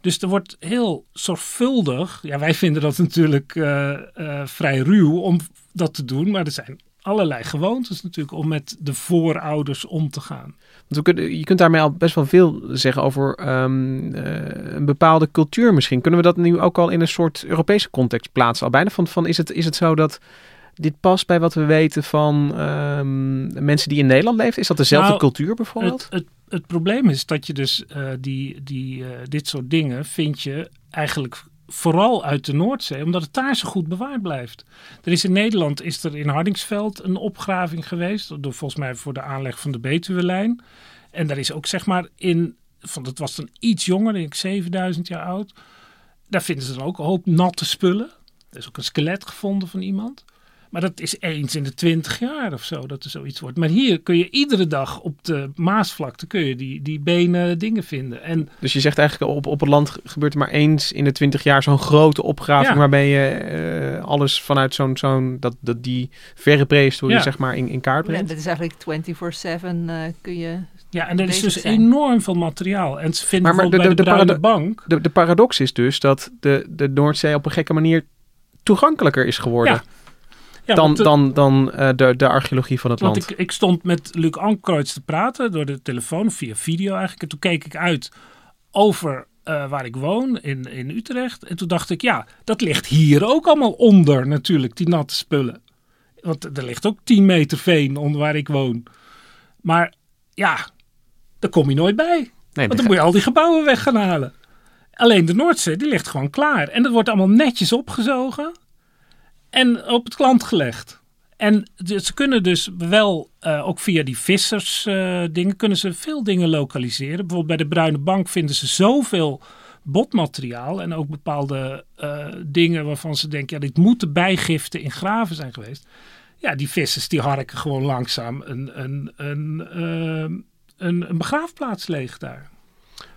Dus er wordt heel zorgvuldig. Ja, wij vinden dat natuurlijk eh, eh, vrij ruw om dat te doen. Maar er zijn allerlei gewoontes natuurlijk om met de voorouders om te gaan. Want we kunnen, je kunt daarmee al best wel veel zeggen over ehm, eh, een bepaalde cultuur misschien. Kunnen we dat nu ook al in een soort Europese context plaatsen? Al bijna van, van is, het, is het zo dat dit past bij wat we weten van ehm, mensen die in Nederland leven? Is dat dezelfde Nou, cultuur bijvoorbeeld? Het, het, het probleem is dat je dus eh, die, die, eh, dit soort dingen vind je eigenlijk vooral uit de Noordzee, omdat het daar zo goed bewaard blijft. Er is in Nederland, is er in Hardingsveld een opgraving geweest, door volgens mij voor de aanleg van de Betuwe-lijn. En daar is ook zeg maar in, van, dat was dan iets jonger, denk ik 7000 jaar oud. Daar vinden ze dan ook een hoop natte spullen. Er is ook een skelet gevonden van iemand. Maar dat is eens in de twintig jaar of zo dat er zoiets wordt. Maar hier kun je iedere dag op de Maasvlakte kun je die, die benen dingen vinden. En, Dus je zegt eigenlijk op, op het land gebeurt er maar eens in de twintig jaar zo'n grote opgraving Ja. waarbij je eh, alles vanuit zo'n, zo'n dat, dat die verre prehistorie Ja. zeg maar in, in kaart Ja, brengt. dat is eigenlijk 24-7 eh, kun je... ja, en er is dus zijn. enorm veel materiaal. En ze vinden Maar- maar bijvoorbeeld de- bij de, de- de Bank... De, de paradox is dus dat de, de Noordzee op een gekke manier toegankelijker is geworden Ja. Ja, dan, de- dan, dan eh, de, de archeologie van het Want land. ik, ik stond met Luc Ankreutz te praten door de telefoon, via video eigenlijk. En toen keek ik uit over eh, waar ik woon, in, in Utrecht. En toen dacht ik, ja, dat ligt hier ook allemaal onder natuurlijk, die natte spullen. Want er ligt ook 10 meter veen onder waar ik woon. Maar ja, daar kom je nooit bij. Nee, Want dan moet je al die gebouwen weg gaan halen. Alleen de Noordzee, die ligt gewoon klaar. En dat wordt allemaal netjes opgezogen en op het land gelegd. En ze kunnen dus wel, eh, ook via die vissers eh, kunnen ze veel dingen lokaliseren. Bijvoorbeeld bij de Bruine Bank vinden ze zoveel botmateriaal en ook bepaalde eh, dingen waarvan ze denken, ja, dit moeten bijgiften in graven zijn geweest. Ja, die vissers die harken gewoon langzaam een, een, een, een, een begraafplaats leeg daar.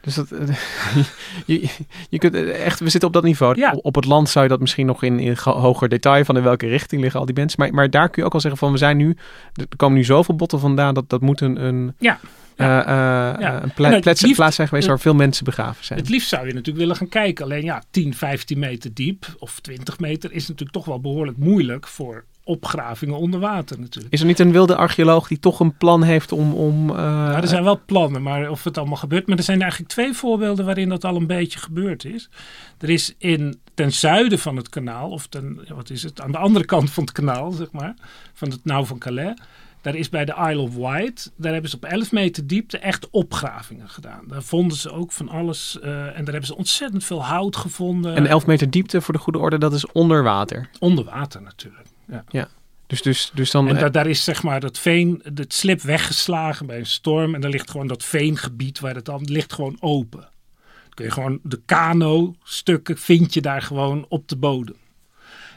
Dus dat, je, je kunt eh, echt, we zitten op dat niveau. Ja. Op, het land zou je dat misschien nog in, in ge- hoger detail van in welke richting liggen al die mensen. Maar, maar daar kun je ook al zeggen van we zijn nu, er komen nu zoveel botten vandaan dat dat moet een, een, Ja. eh, eh, Ja. een pla- plaats, liefst- plaats zijn geweest waar veel mensen begraven zijn. Het liefst zou je natuurlijk willen gaan kijken. Alleen ja, 10, 15 meter diep of 20 meter is natuurlijk toch wel behoorlijk moeilijk voor opgravingen onder water natuurlijk. Is er niet een wilde archeoloog die toch een plan heeft om... om eh, Ja, er zijn wel plannen, maar of het allemaal gebeurt. Maar er zijn eigenlijk twee voorbeelden waarin dat al een beetje gebeurd is. Er is in ten zuiden van het kanaal, of ten, wat is het, aan de andere kant van het kanaal, zeg maar, van het nauw van Calais. Daar is bij de Isle of Wight, daar hebben ze op 11 meter diepte echt opgravingen gedaan. Daar vonden ze ook van alles eh, en daar hebben ze ontzettend veel hout gevonden. En 11 meter diepte voor de goede orde, dat is onder water. Onder water natuurlijk. Ja. Dus, dus, dus dan... En da- daar is zeg maar dat veen, het slip weggeslagen bij een storm. En daar ligt gewoon dat veengebied waar het dan ligt gewoon open. Dan kun je gewoon de kano-stukken vind je daar gewoon op de bodem.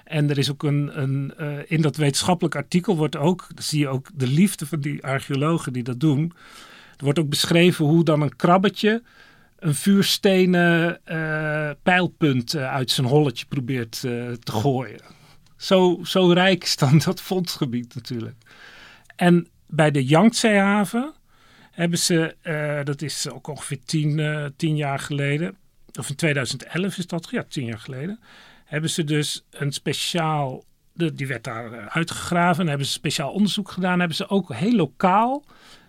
En er is ook een, een eh, in dat wetenschappelijk artikel wordt ook, dan zie je ook de liefde van die archeologen die dat doen. Er wordt ook beschreven hoe dan een krabbetje een vuurstenen eh, pijlpunt eh, uit zijn holletje probeert te gooien. Zo, zo rijk is dan dat vondstgebied natuurlijk. En bij de Yangtze-haven hebben ze, eh, dat is ook ongeveer tien, eh, jaar geleden, of in 2011 is dat, ja, tien jaar geleden, hebben ze dus een speciaal, de, die werd daar eh, uitgegraven en hebben ze speciaal onderzoek gedaan. Hebben ze ook heel lokaal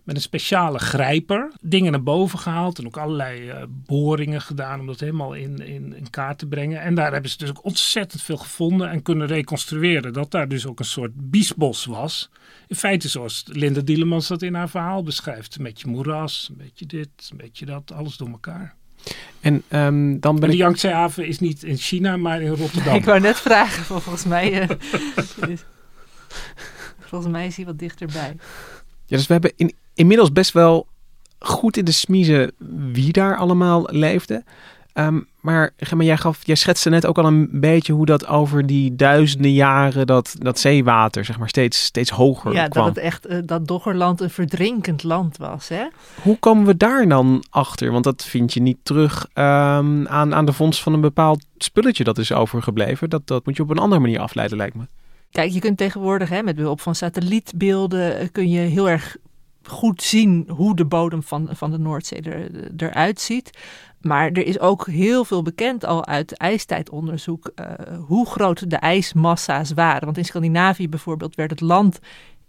met een speciale grijper dingen naar boven gehaald en ook allerlei eh, boringen gedaan om dat helemaal in, in, in kaart te brengen. En daar hebben ze dus ook ontzettend veel gevonden en kunnen reconstrueren dat daar dus ook een soort biesbos was. In feite zoals Linda Dielemans dat in haar verhaal beschrijft. Een beetje moeras, een beetje dit, een beetje dat, alles door elkaar. en ehm, dan ben En de ik... Yangtze-haven is niet in China, maar in Rotterdam. Ik wou net vragen, volgens mij... eh, is- volgens mij is hij wat dichterbij. Ja, dus we hebben in, inmiddels best wel goed in de smiezen wie daar allemaal leefde. Ehm, maar jij, gaf, jij schetste net ook al een beetje hoe dat over die duizenden jaren dat, dat zeewater zeg maar, steeds, steeds hoger Ja, kwam. dat het echt, eh, dat Doggerland een verdrinkend land was, hè? Hoe komen we daar dan achter? Want dat vind je niet terug ehm, aan, aan de vondst van een bepaald spulletje dat is overgebleven. Dat, dat moet je op een andere manier afleiden, lijkt me. Kijk, je kunt tegenwoordig hè, met behulp van satellietbeelden eh, kun je heel erg goed zien hoe de bodem van, van de Noordzee er, eruit ziet. Maar er is ook heel veel bekend al uit ijstijdonderzoek eh, hoe groot de ijsmassa's waren. Want in Scandinavië bijvoorbeeld werd het land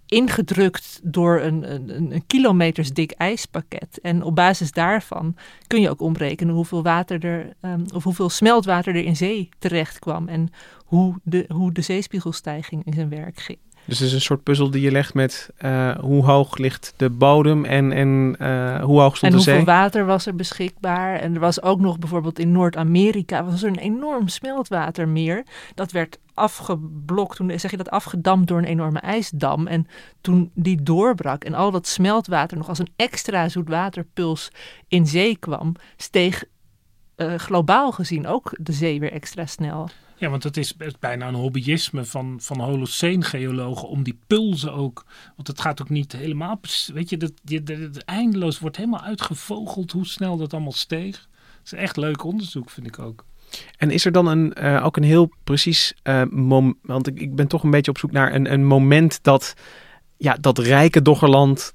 ingedrukt door een, een, een kilometers dik ijspakket. En op basis daarvan kun je ook omrekenen hoeveel water er, ehm, of hoeveel smeltwater er in zee terecht kwam. En hoe de, hoe de zeespiegelstijging in zijn werk ging. Dus het is een soort puzzel die je legt met eh, hoe hoog ligt de bodem en, en eh, hoe hoog stond En de zee. hoeveel water was er beschikbaar? En er was ook nog bijvoorbeeld in Noord-Amerika was er een enorm smeltwatermeer. Dat werd afgeblokt, toen zeg je dat afgedamd door een enorme ijsdam. En toen die doorbrak en al dat smeltwater nog als een extra zoetwaterpuls in zee kwam, steeg eh, globaal gezien ook de zee weer extra snel. Ja, want het is het bijna een hobbyisme van, van Holocene-geologen om die pulsen ook. Want het gaat ook niet helemaal. Weet je, dat, dat eindeloos wordt helemaal uitgevogeld hoe snel dat allemaal steeg. Het is echt leuk onderzoek, vind ik ook. En is er dan een, eh, ook een heel precies eh moment, want ik, ik ben toch een beetje op zoek naar een, een moment dat ja, dat rijke Doggerland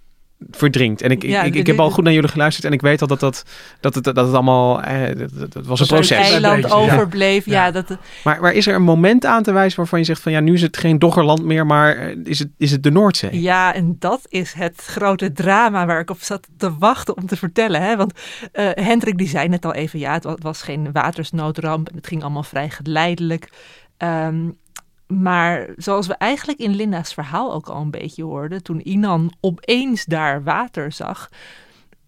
verdrinkt. En ik, Ja, ik, ik, heb al goed naar jullie geluisterd en ik weet al dat dat, dat, het, dat het allemaal, eh, dat, dat- dat was een Dat proces. Het eiland overbleef. Ja, Ja. dat, Maar, maar is er een moment aan te wijzen waarvan je zegt van ja, nu is het geen Doggerland meer, maar eh, is het, is het de Noordzee? Ja, en dat is het grote drama waar ik op zat te wachten om te vertellen. Hè? Want eh, Hendrik die zei net al even, ja, het wa- het was geen watersnoodramp. en Het ging allemaal vrij geleidelijk. Ehm, maar zoals we eigenlijk in Linda's verhaal ook al een beetje hoorden, toen Inan opeens daar water zag,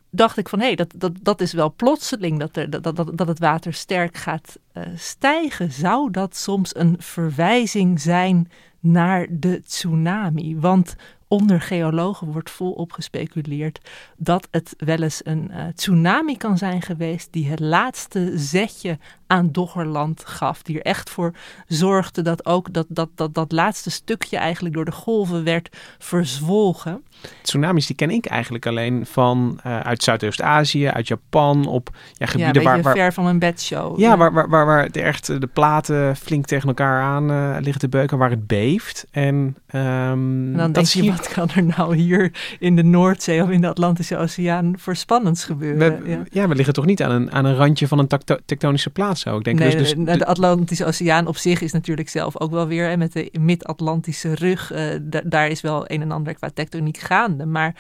dacht ik van hé, hey, dat, dat, dat is wel plotseling dat, er, dat, dat, dat het water sterk gaat eh, stijgen. Zou dat soms een verwijzing zijn naar de tsunami? Want onder geologen wordt volop gespeculeerd dat het wel eens een eh, tsunami kan zijn geweest die het laatste zetje aan Doggerland gaf. Die er echt voor zorgde dat ook dat, dat, dat, dat laatste stukje eigenlijk door de golven werd verzwolgen. Tsunamis die ken ik eigenlijk alleen van eh, uit Zuidoost-Azië, uit Japan, op ja, Ja, gebieden beetje waar, waar, ver van een bedshow. Ja, waar, waar, waar, waar het echt eh, de platen flink tegen elkaar aan liggen te beuken, waar het beeft. En, ehm, En dan dat denk zie je, wat kan er nou hier in de Noordzee of in de Atlantische Oceaan voor spannends gebeuren? We, ja. ja. we liggen toch niet aan een, aan een randje van een tektonische plaat zo. Ik denk Nee, dus, dus de, de Atlantische Oceaan op zich is natuurlijk zelf ook wel weer hè, met de Mid-Atlantische rug. eh, da- daar is wel een en ander qua tectoniek gaande. Maar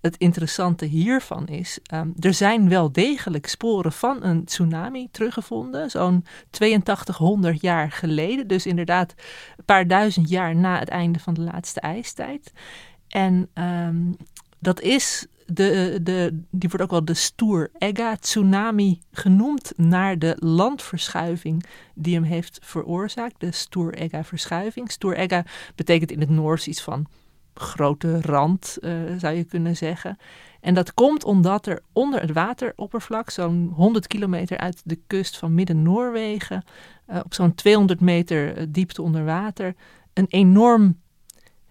het interessante hiervan is, ehm, er zijn wel degelijk sporen van een tsunami teruggevonden. Zo'n 8200 jaar geleden. Dus inderdaad een paar duizend jaar na het einde van de laatste ijstijd. En ehm, dat is de, de, die wordt ook wel de Stoer-Egga-tsunami genoemd naar de landverschuiving die hem heeft veroorzaakt. De Stoer-Egga-verschuiving. Stoer-Egga betekent in het Noors iets van grote rand, eh, zou je kunnen zeggen. En dat komt omdat er onder het wateroppervlak, zo'n 100 kilometer uit de kust van Midden-Noorwegen, eh, op zo'n 200 meter eh, diepte onder water, een enorm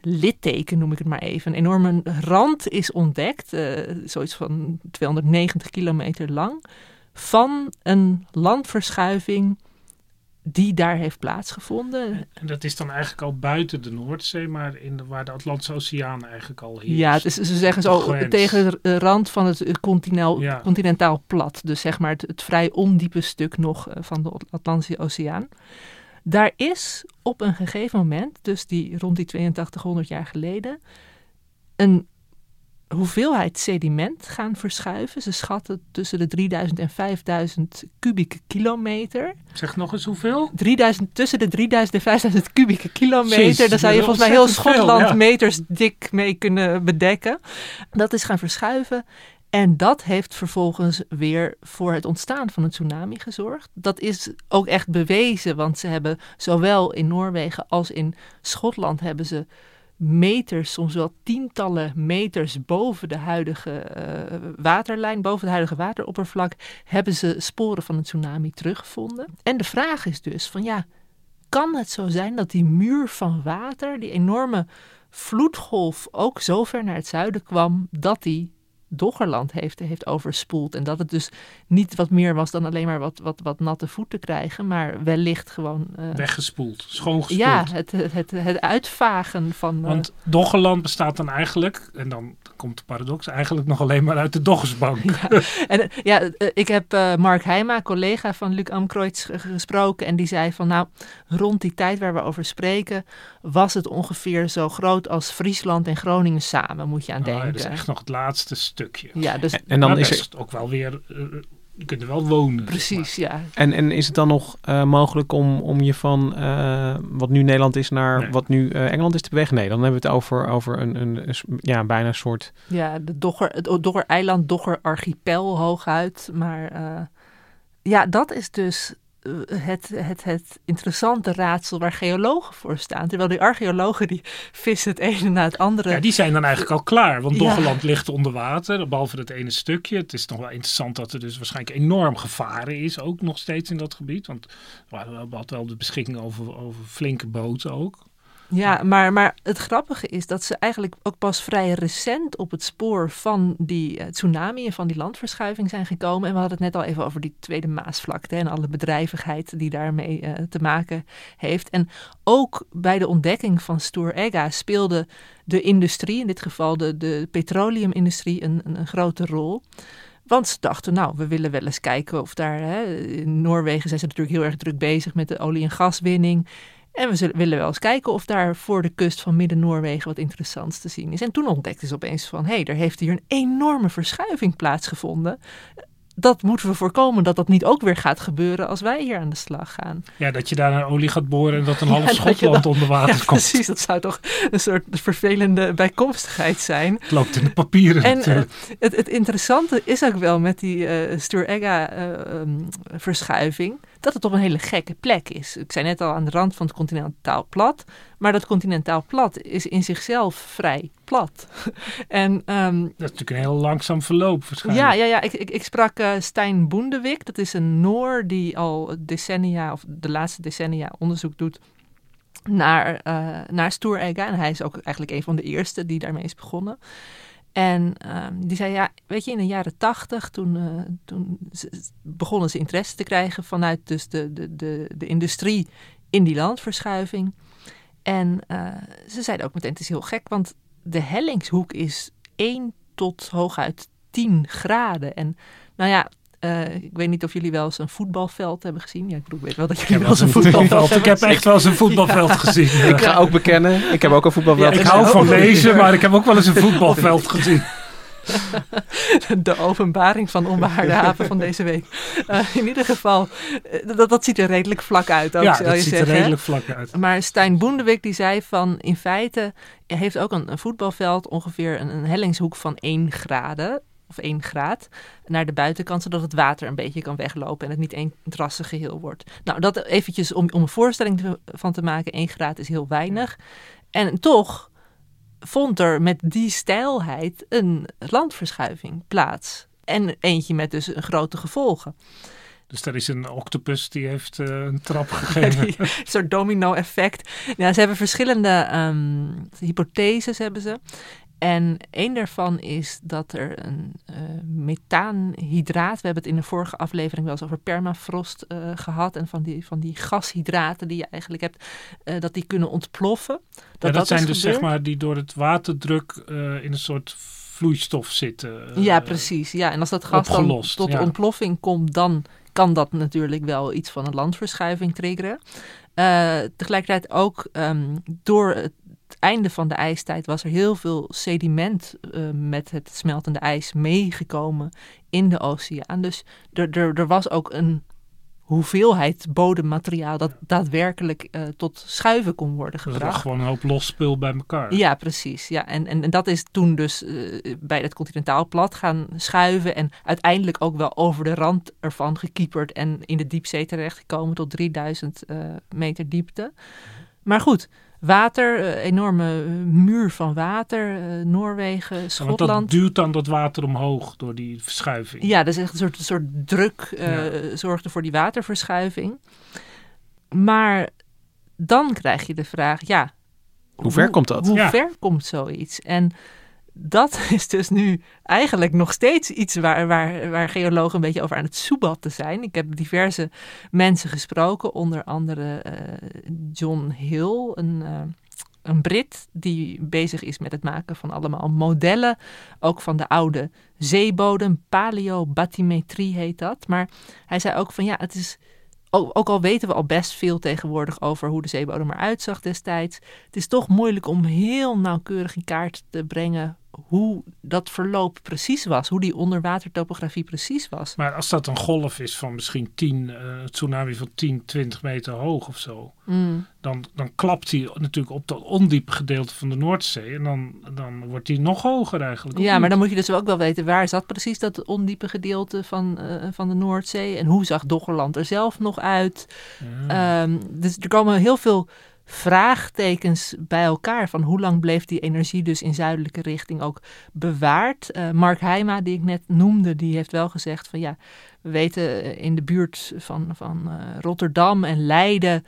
litteken, noem ik het maar even. Een enorme rand is ontdekt, zoiets van 290 kilometer lang, van een landverschuiving die daar heeft plaatsgevonden. En dat is dan eigenlijk al buiten de Noordzee, maar in de, waar de Atlantische Oceaan eigenlijk al heerst. Ja, het is, ze zeggen zo Grens. tegen de rand van het eh, continaal, Ja. continentaal plat. Dus zeg maar het, het vrij ondiepe stuk nog eh, van de Atlantische Oceaan. Daar is op een gegeven moment, dus die rond die 8200 jaar geleden, een hoeveelheid sediment gaan verschuiven. Ze schatten tussen de 3000 en 5000 kubieke kilometer. Zeg nog eens hoeveel? 3000, tussen de 3000 en 5000 kubieke kilometer. Jezus, Daar zou je volgens mij heel veel, Schotland ja. meters dik mee kunnen bedekken. Dat is gaan verschuiven. En dat heeft vervolgens weer voor het ontstaan van een tsunami gezorgd. Dat is ook echt bewezen, want ze hebben zowel in Noorwegen als in Schotland hebben ze meters, soms wel tientallen meters boven de huidige eh, waterlijn, boven het huidige wateroppervlak, hebben ze sporen van een tsunami teruggevonden. En de vraag is dus van ja, kan het zo zijn dat die muur van water, die enorme vloedgolf, ook zo ver naar het zuiden kwam dat die Doggerland heeft, heeft overspoeld. En dat het dus niet wat meer was dan alleen maar wat, wat, wat natte voeten krijgen, maar wellicht gewoon. eh, Weggespoeld, schoongespoeld. ja, het, het, het, uitvagen van. eh, Want Doggerland bestaat dan eigenlijk, en dan komt de paradox, eigenlijk nog alleen maar uit de Doggersbank. Ja, en, eh, ja, ik heb Mark Heijma, collega van Luc Amkreutz, ge- gesproken. En die zei van nou, rond die tijd waar we over spreken, was het ongeveer zo groot als Friesland en Groningen samen, moet je aan Ah, denken. dat is echt nog het laatste stukje. Ja, dus En dan is best ook wel weer eh, Je kunt er wel wonen. Precies, ja. En, en is het dan nog eh, mogelijk om, om je van eh, wat nu Nederland is naar Nee. wat nu eh, Engeland is te bewegen? Nee, dan hebben we het over, over een, een, ja, bijna een soort... Ja, de Dogger, het Dogger-eiland, Dogger-archipel hooguit. Maar eh, ja, dat is dus het, het, het interessante raadsel waar geologen voor staan. Terwijl die archeologen die vissen het ene na het andere. Ja, die zijn dan eigenlijk al klaar. Want Ja. Doggerland ligt onder water, behalve dat ene stukje. Het is nog wel interessant dat er dus waarschijnlijk enorm gevaren is, ook nog steeds in dat gebied. Want we hadden wel de beschikking over, over flinke boten ook. Ja, maar, maar het grappige is dat ze eigenlijk ook pas vrij recent op het spoor van die eh, tsunami en van die landverschuiving zijn gekomen. En we hadden het net al even over die Tweede Maasvlakte en alle bedrijvigheid die daarmee eh, te maken heeft. En ook bij de ontdekking van Stoer Egga speelde de industrie, in dit geval de, de petroleumindustrie, een, een, een grote rol. Want ze dachten, nou, we willen wel eens kijken of daar. Hè, in Noorwegen zijn ze natuurlijk heel erg druk bezig met de olie- en gaswinning. En we zullen, willen wel eens kijken of daar voor de kust van Midden-Noorwegen wat interessants te zien is. En toen ontdekten ze opeens van, hé, hey, er heeft hier een enorme verschuiving plaatsgevonden. Dat moeten we voorkomen dat dat niet ook weer gaat gebeuren als wij hier aan de slag gaan. Ja, dat je daar naar olie gaat boren en dat een half Ja, Schotland dan- onder water ja, komt. precies. Dat zou toch een soort vervelende bijkomstigheid zijn. Het loopt in de papieren En eh, het, het interessante is ook wel met die eh Stur-Egga-verschuiving... dat het op een hele gekke plek is. Ik zei net al aan de rand van het continentaal plat. Maar dat continentaal plat is in zichzelf vrij plat. en ehm, dat is natuurlijk een heel langzaam verloop waarschijnlijk. ja, ja, ja. Ik, ik, ik sprak eh, Stijn Boendewik. Dat is een Noor die al decennia, of de laatste decennia, onderzoek doet naar, eh naar Stoeregga. En hij is ook eigenlijk een van de eerste die daarmee is begonnen. En ehm, die zei, ja, weet je, in de jaren tachtig, toen, eh, toen begonnen ze interesse te krijgen vanuit dus de, de, de, de industrie in die landverschuiving. En eh, ze zeiden ook meteen, het is heel gek, want de hellingshoek is 1 tot hooguit 10 graden. En nou ja, eh, ik weet niet of jullie wel eens een voetbalveld hebben gezien. Ja, ik bedoel, ik weet wel dat jullie wel eens een voetbalveld ik heb echt wel eens een voetbalveld gezien. Ik ga ook bekennen, ik heb ook een voetbalveld. Ja, Ik ik hou van lezen, maar ik heb ook wel eens een voetbalveld gezien. de openbaring van onbehaarde haven van deze week. Eh, in ieder geval, eh, dat, dat ziet er redelijk vlak uit ook, Ja, zou dat je ziet zeggen. er hè? redelijk vlak uit. Maar Stijn Boendewik die zei van, in feite heeft ook een, een voetbalveld ongeveer een, een hellingshoek van 1 graden of 1 graad naar de buitenkant, zodat het water een beetje kan weglopen en het niet één drassig geheel wordt. Nou, dat eventjes om, om een voorstelling te- van te maken, 1 graad is heel weinig. En toch vond er met die stijlheid een landverschuiving plaats. En eentje met dus grote gevolgen. Dus daar is een octopus die heeft eh, een trap gegeven. Die soort domino-effect. Ja, ze hebben verschillende ehm, hypotheses hebben ze. En één daarvan is dat er een eh, methaanhydraat, we hebben het in de vorige aflevering wel eens over permafrost eh, gehad en van die, van die gashydraten die je eigenlijk hebt, eh, dat die kunnen ontploffen. Dat, Ja, dat, zijn dus zeg maar die door het waterdruk in een soort vloeistof zitten. Ja, precies. Ja, en als dat gas dan tot ja. ontploffing komt, dan kan dat natuurlijk wel iets van een landverschuiving triggeren. Tegelijkertijd ook ehm, door het einde van de ijstijd was er heel veel sediment eh, met het smeltende ijs meegekomen in de oceaan. Dus er, er, er was ook een hoeveelheid bodemmateriaal dat daadwerkelijk eh, tot schuiven kon worden Dus er lag gebracht. gewoon een hoop los spul bij elkaar. Ja, precies. Ja. En, en, en dat is toen dus eh, bij het continentaal plat gaan schuiven. En uiteindelijk ook wel over de rand ervan gekieperd. En in de diepzee terechtgekomen tot 3000 eh, meter diepte. Maar goed, water, eh, enorme eh, muur van water. eh, Noorwegen, Ja, want Schotland. dat duwt dan dat water omhoog door die verschuiving. Ja, dat is echt een soort, een soort druk eh, zorgde voor die waterverschuiving. Maar dan krijg je de vraag, ja... Hoe ver komt dat? Hoe Ja. ver komt zoiets? En dat is dus nu eigenlijk nog steeds iets waar, waar, waar geologen een beetje over aan het soebatten zijn. Ik heb diverse mensen gesproken, onder andere eh, John Hill, een... eh, een Brit die bezig is met het maken van allemaal modellen, ook van de oude zeebodem, paleobathymetrie heet dat. Maar hij zei ook van ja, het is, ook, ook al weten we al best veel tegenwoordig over hoe de zeebodem eruit zag destijds, het is toch moeilijk om heel nauwkeurig in kaart te brengen hoe dat verloop precies was, hoe die onderwatertopografie precies was. Maar als dat een golf is van misschien 10, uh, tsunami van 10, 20 meter hoog of zo, mm. dan, dan klapt hij natuurlijk op dat ondiepe gedeelte van de Noordzee en dan, dan wordt hij nog hoger eigenlijk. Ja, maar dan moet je dus ook wel weten waar zat precies dat ondiepe gedeelte van, uh, van de Noordzee en hoe zag Doggerland er zelf nog uit. Ja. Um, dus er komen heel veel vraagtekens bij elkaar. Van hoe lang bleef die energie dus in zuidelijke richting ook bewaard? Uh, Mark Heijma, die ik net noemde, die heeft wel gezegd van ja, we weten in de buurt van, van uh, Rotterdam en Leiden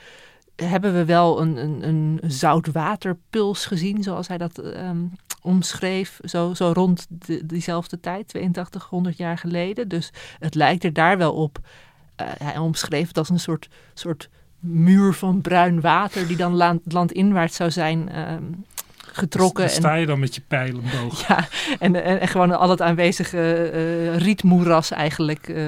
hebben we wel een, een, een zoutwaterpuls gezien, zoals hij dat um, omschreef, zo, zo rond de, diezelfde tijd, 8200 jaar geleden. Dus het lijkt er daar wel op. Hij omschreef het als een soort, soort muur van bruin water die dan land, landinwaarts zou zijn um, getrokken. Dus sta je dan met je pijlenboog. Ja, en, en, en, gewoon al het aanwezige uh, rietmoeras eigenlijk uh,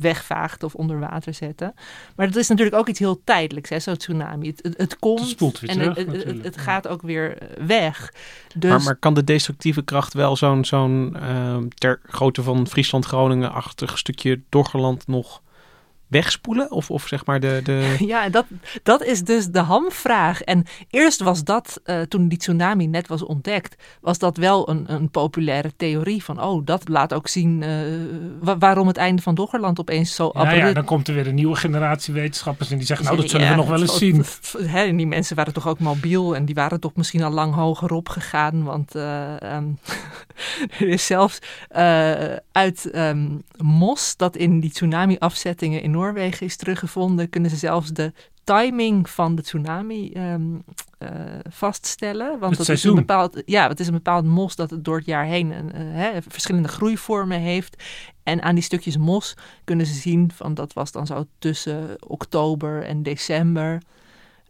wegvaagt of onder water zetten. Maar dat is natuurlijk ook iets heel tijdelijks, zo'n tsunami. Het, het, het komt het en terug, het, het, het, gaat ook weer weg. Dus, maar, maar kan de destructieve kracht wel zo'n zo'n uh, ter grootte van Friesland, Groningen-achtig stukje Doggerland nog wegspoelen? Of, of zeg maar de... de... Ja, dat, dat is dus de hamvraag. En eerst was dat, uh, toen die tsunami net was ontdekt, was dat wel een, een populaire theorie van, oh, dat laat ook zien uh, wa waarom het einde van Doggerland opeens zo ja, ja, dan komt er weer een nieuwe generatie wetenschappers en die zeggen, nou, dat zullen ja, we nog wel eens zien. Hè, en die mensen waren toch ook mobiel en die waren toch misschien al lang hoger op gegaan, want uh, um, er is zelfs uit um, Mos, dat in die tsunami-afzettingen in Noorwegen is teruggevonden, kunnen ze zelfs de timing van de tsunami um, uh, vaststellen. Want het dat is een bepaald, ja, het is een bepaald mos dat het door het jaar heen uh, hè, verschillende groeivormen heeft. En aan die stukjes mos kunnen ze zien van dat was dan zo tussen oktober en december.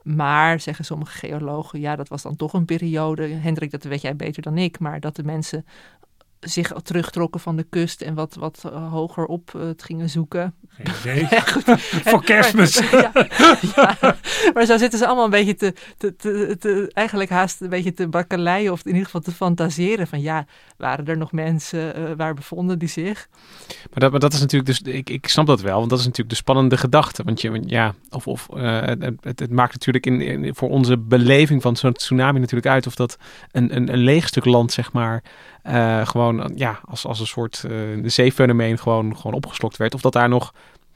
Maar, zeggen sommige geologen, ja, dat was dan toch een periode. Hendrik, dat weet jij beter dan ik, maar dat de mensen zich terugtrokken van de kust en wat, wat uh, hoger op uh, het gingen zoeken. Geen idee. Voor kerstmis. ja, ja, maar zo zitten ze allemaal een beetje te, te, te, te, eigenlijk haast een beetje te bakkeleien of in ieder geval te fantaseren van ja, waren er nog mensen, uh, waar bevonden die zich? Maar dat, maar dat is natuurlijk dus, ik, ik snap dat wel, want dat is natuurlijk de spannende gedachte. Want je, ja, of, of het, het, het, maakt natuurlijk in, in, voor onze beleving van zo'n tsunami natuurlijk uit of dat een, een, een leeg stuk land, zeg maar, uh, gewoon ja, als, als een soort uh, zeefenomeen gewoon, gewoon opgeslokt werd. Of dat daar nog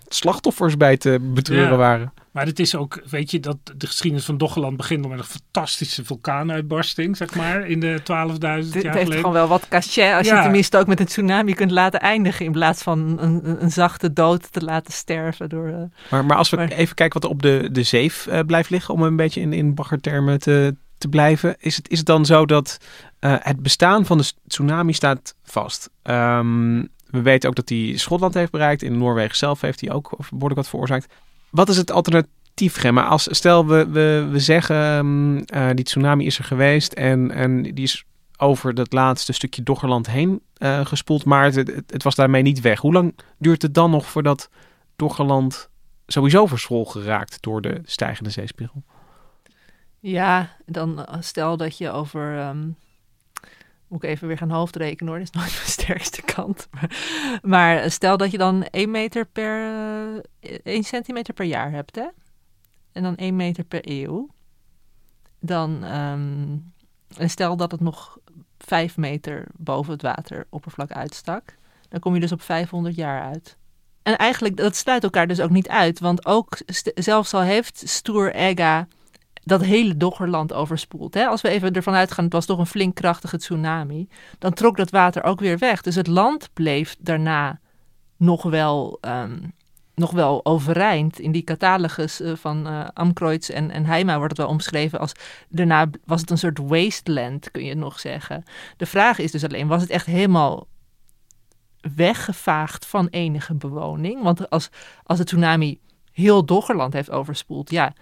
slachtoffers bij te betreuren ja, waren. Maar het is ook, weet je, dat de geschiedenis van Doggerland begint met een fantastische vulkaanuitbarsting, zeg maar, in de 12.000 jaar Het heeft geleden. gewoon wel wat cachet als Ja. je tenminste ook met een tsunami kunt laten eindigen in plaats van een, een, zachte dood te laten sterven door... eh, Maar, maar als we Maar- even kijken wat er op de, de zeef eh, blijft liggen, om een beetje in, in baggertermen te, te blijven. Is het, is het dan zo dat eh, het bestaan van de tsunami staat vast? Ehm, we weten ook dat hij Schotland heeft bereikt. In Noorwegen zelf heeft hij ook behoorlijk wat veroorzaakt. Wat is het alternatief, Gemma? Als, stel, we, we, we zeggen, ehm, eh, die tsunami is er geweest en, en die is over dat laatste stukje Doggerland heen eh, gespoeld, maar het, het, was daarmee niet weg. Hoe lang duurt het dan nog voordat Doggerland sowieso verschrol geraakt door de stijgende zeespiegel? Ja, dan eh, stel dat je over. ehm, moet ik even weer gaan hoofdrekenen hoor, dat is nooit mijn sterkste kant. Maar, maar stel dat je dan 1 meter per. eh, 1 centimeter per jaar hebt, hè? En dan 1 meter per eeuw. Dan. ehm, en stel dat het nog 5 meter boven het wateroppervlak uitstak. Dan kom je dus op 500 jaar uit. En eigenlijk, dat sluit elkaar dus ook niet uit. Want ook, zelfs al heeft Stoer Egga dat hele Doggerland overspoeld. Hè? Als we even ervan uitgaan, het was toch een flink krachtige tsunami. Dan trok dat water ook weer weg. Dus het land bleef daarna nog wel, ehm, nog wel overeind. In die catalogus eh, van eh Amkreutz en, en wordt het wel omschreven als... Daarna was het een soort wasteland, kun je nog zeggen. De vraag is dus alleen, was het echt helemaal weggevaagd van enige bewoning? Want als, als de tsunami heel Doggerland heeft overspoeld, ja,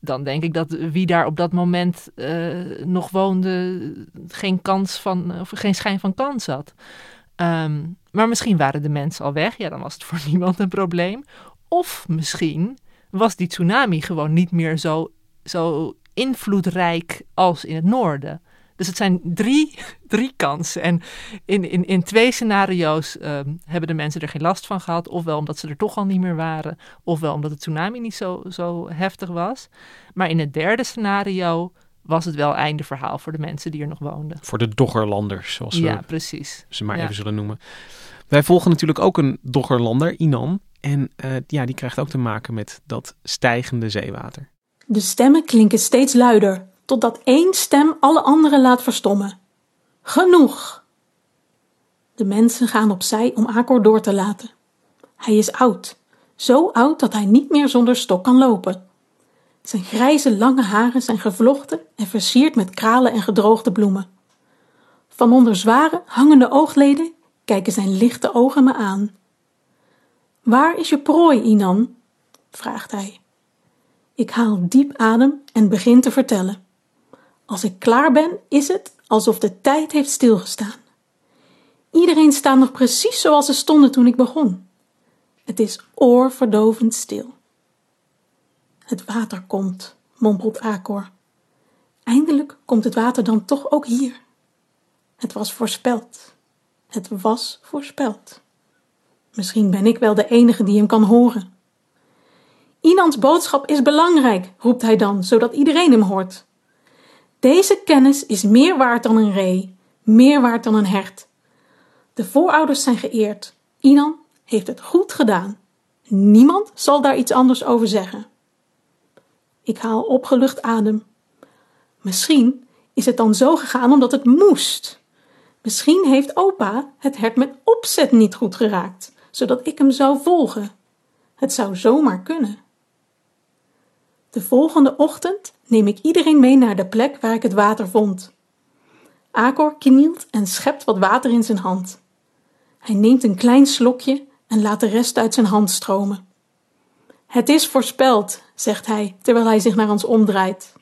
dan denk ik dat wie daar op dat moment eh, nog woonde geen kans van, of geen schijn van kans had. Ehm, maar misschien waren de mensen al weg, ja, dan was het voor niemand een probleem. Of misschien was die tsunami gewoon niet meer zo, zo invloedrijk als in het noorden. Dus het zijn drie, drie kansen. En in, in, in twee scenario's ehm, hebben de mensen er geen last van gehad. Ofwel omdat ze er toch al niet meer waren. Ofwel omdat de tsunami niet zo, zo heftig was. Maar in het derde scenario was het wel einde verhaal voor de mensen die er nog woonden. Voor de Doggerlanders, zoals Ja, we precies. ze maar Ja. even zullen noemen. Wij volgen natuurlijk ook een Doggerlander, Inan. En eh, ja, die krijgt ook te maken met dat stijgende zeewater. De stemmen klinken steeds luider, totdat één stem alle anderen laat verstommen. Genoeg! De mensen gaan opzij om Akor door te laten. Hij is oud, zo oud dat hij niet meer zonder stok kan lopen. Zijn grijze lange haren zijn gevlochten en versierd met kralen en gedroogde bloemen. Van onder zware, hangende oogleden kijken zijn lichte ogen me aan. Waar is je prooi, Inan? vraagt hij. Ik haal diep adem en begin te vertellen. Als ik klaar ben, is het alsof de tijd heeft stilgestaan. Iedereen staat nog precies zoals ze stonden toen ik begon. Het is oorverdovend stil. Het water komt, mompelt Akor. Eindelijk komt het water dan toch ook hier. Het was voorspeld. Het was voorspeld. Misschien ben ik wel de enige die hem kan horen. Inans boodschap is belangrijk, roept hij dan, zodat iedereen hem hoort. Deze kennis is meer waard dan een ree, meer waard dan een hert. De voorouders zijn geëerd. Inan heeft het goed gedaan. Niemand zal daar iets anders over zeggen. Ik haal opgelucht adem. Misschien is het dan zo gegaan omdat het moest. Misschien heeft opa het hert met opzet niet goed geraakt, zodat ik hem zou volgen. Het zou zomaar kunnen. De volgende ochtend neem ik iedereen mee naar de plek waar ik het water vond. Akor knielt en schept wat water in zijn hand. Hij neemt een klein slokje en laat de rest uit zijn hand stromen. Het is voorspeld, zegt hij terwijl hij zich naar ons omdraait.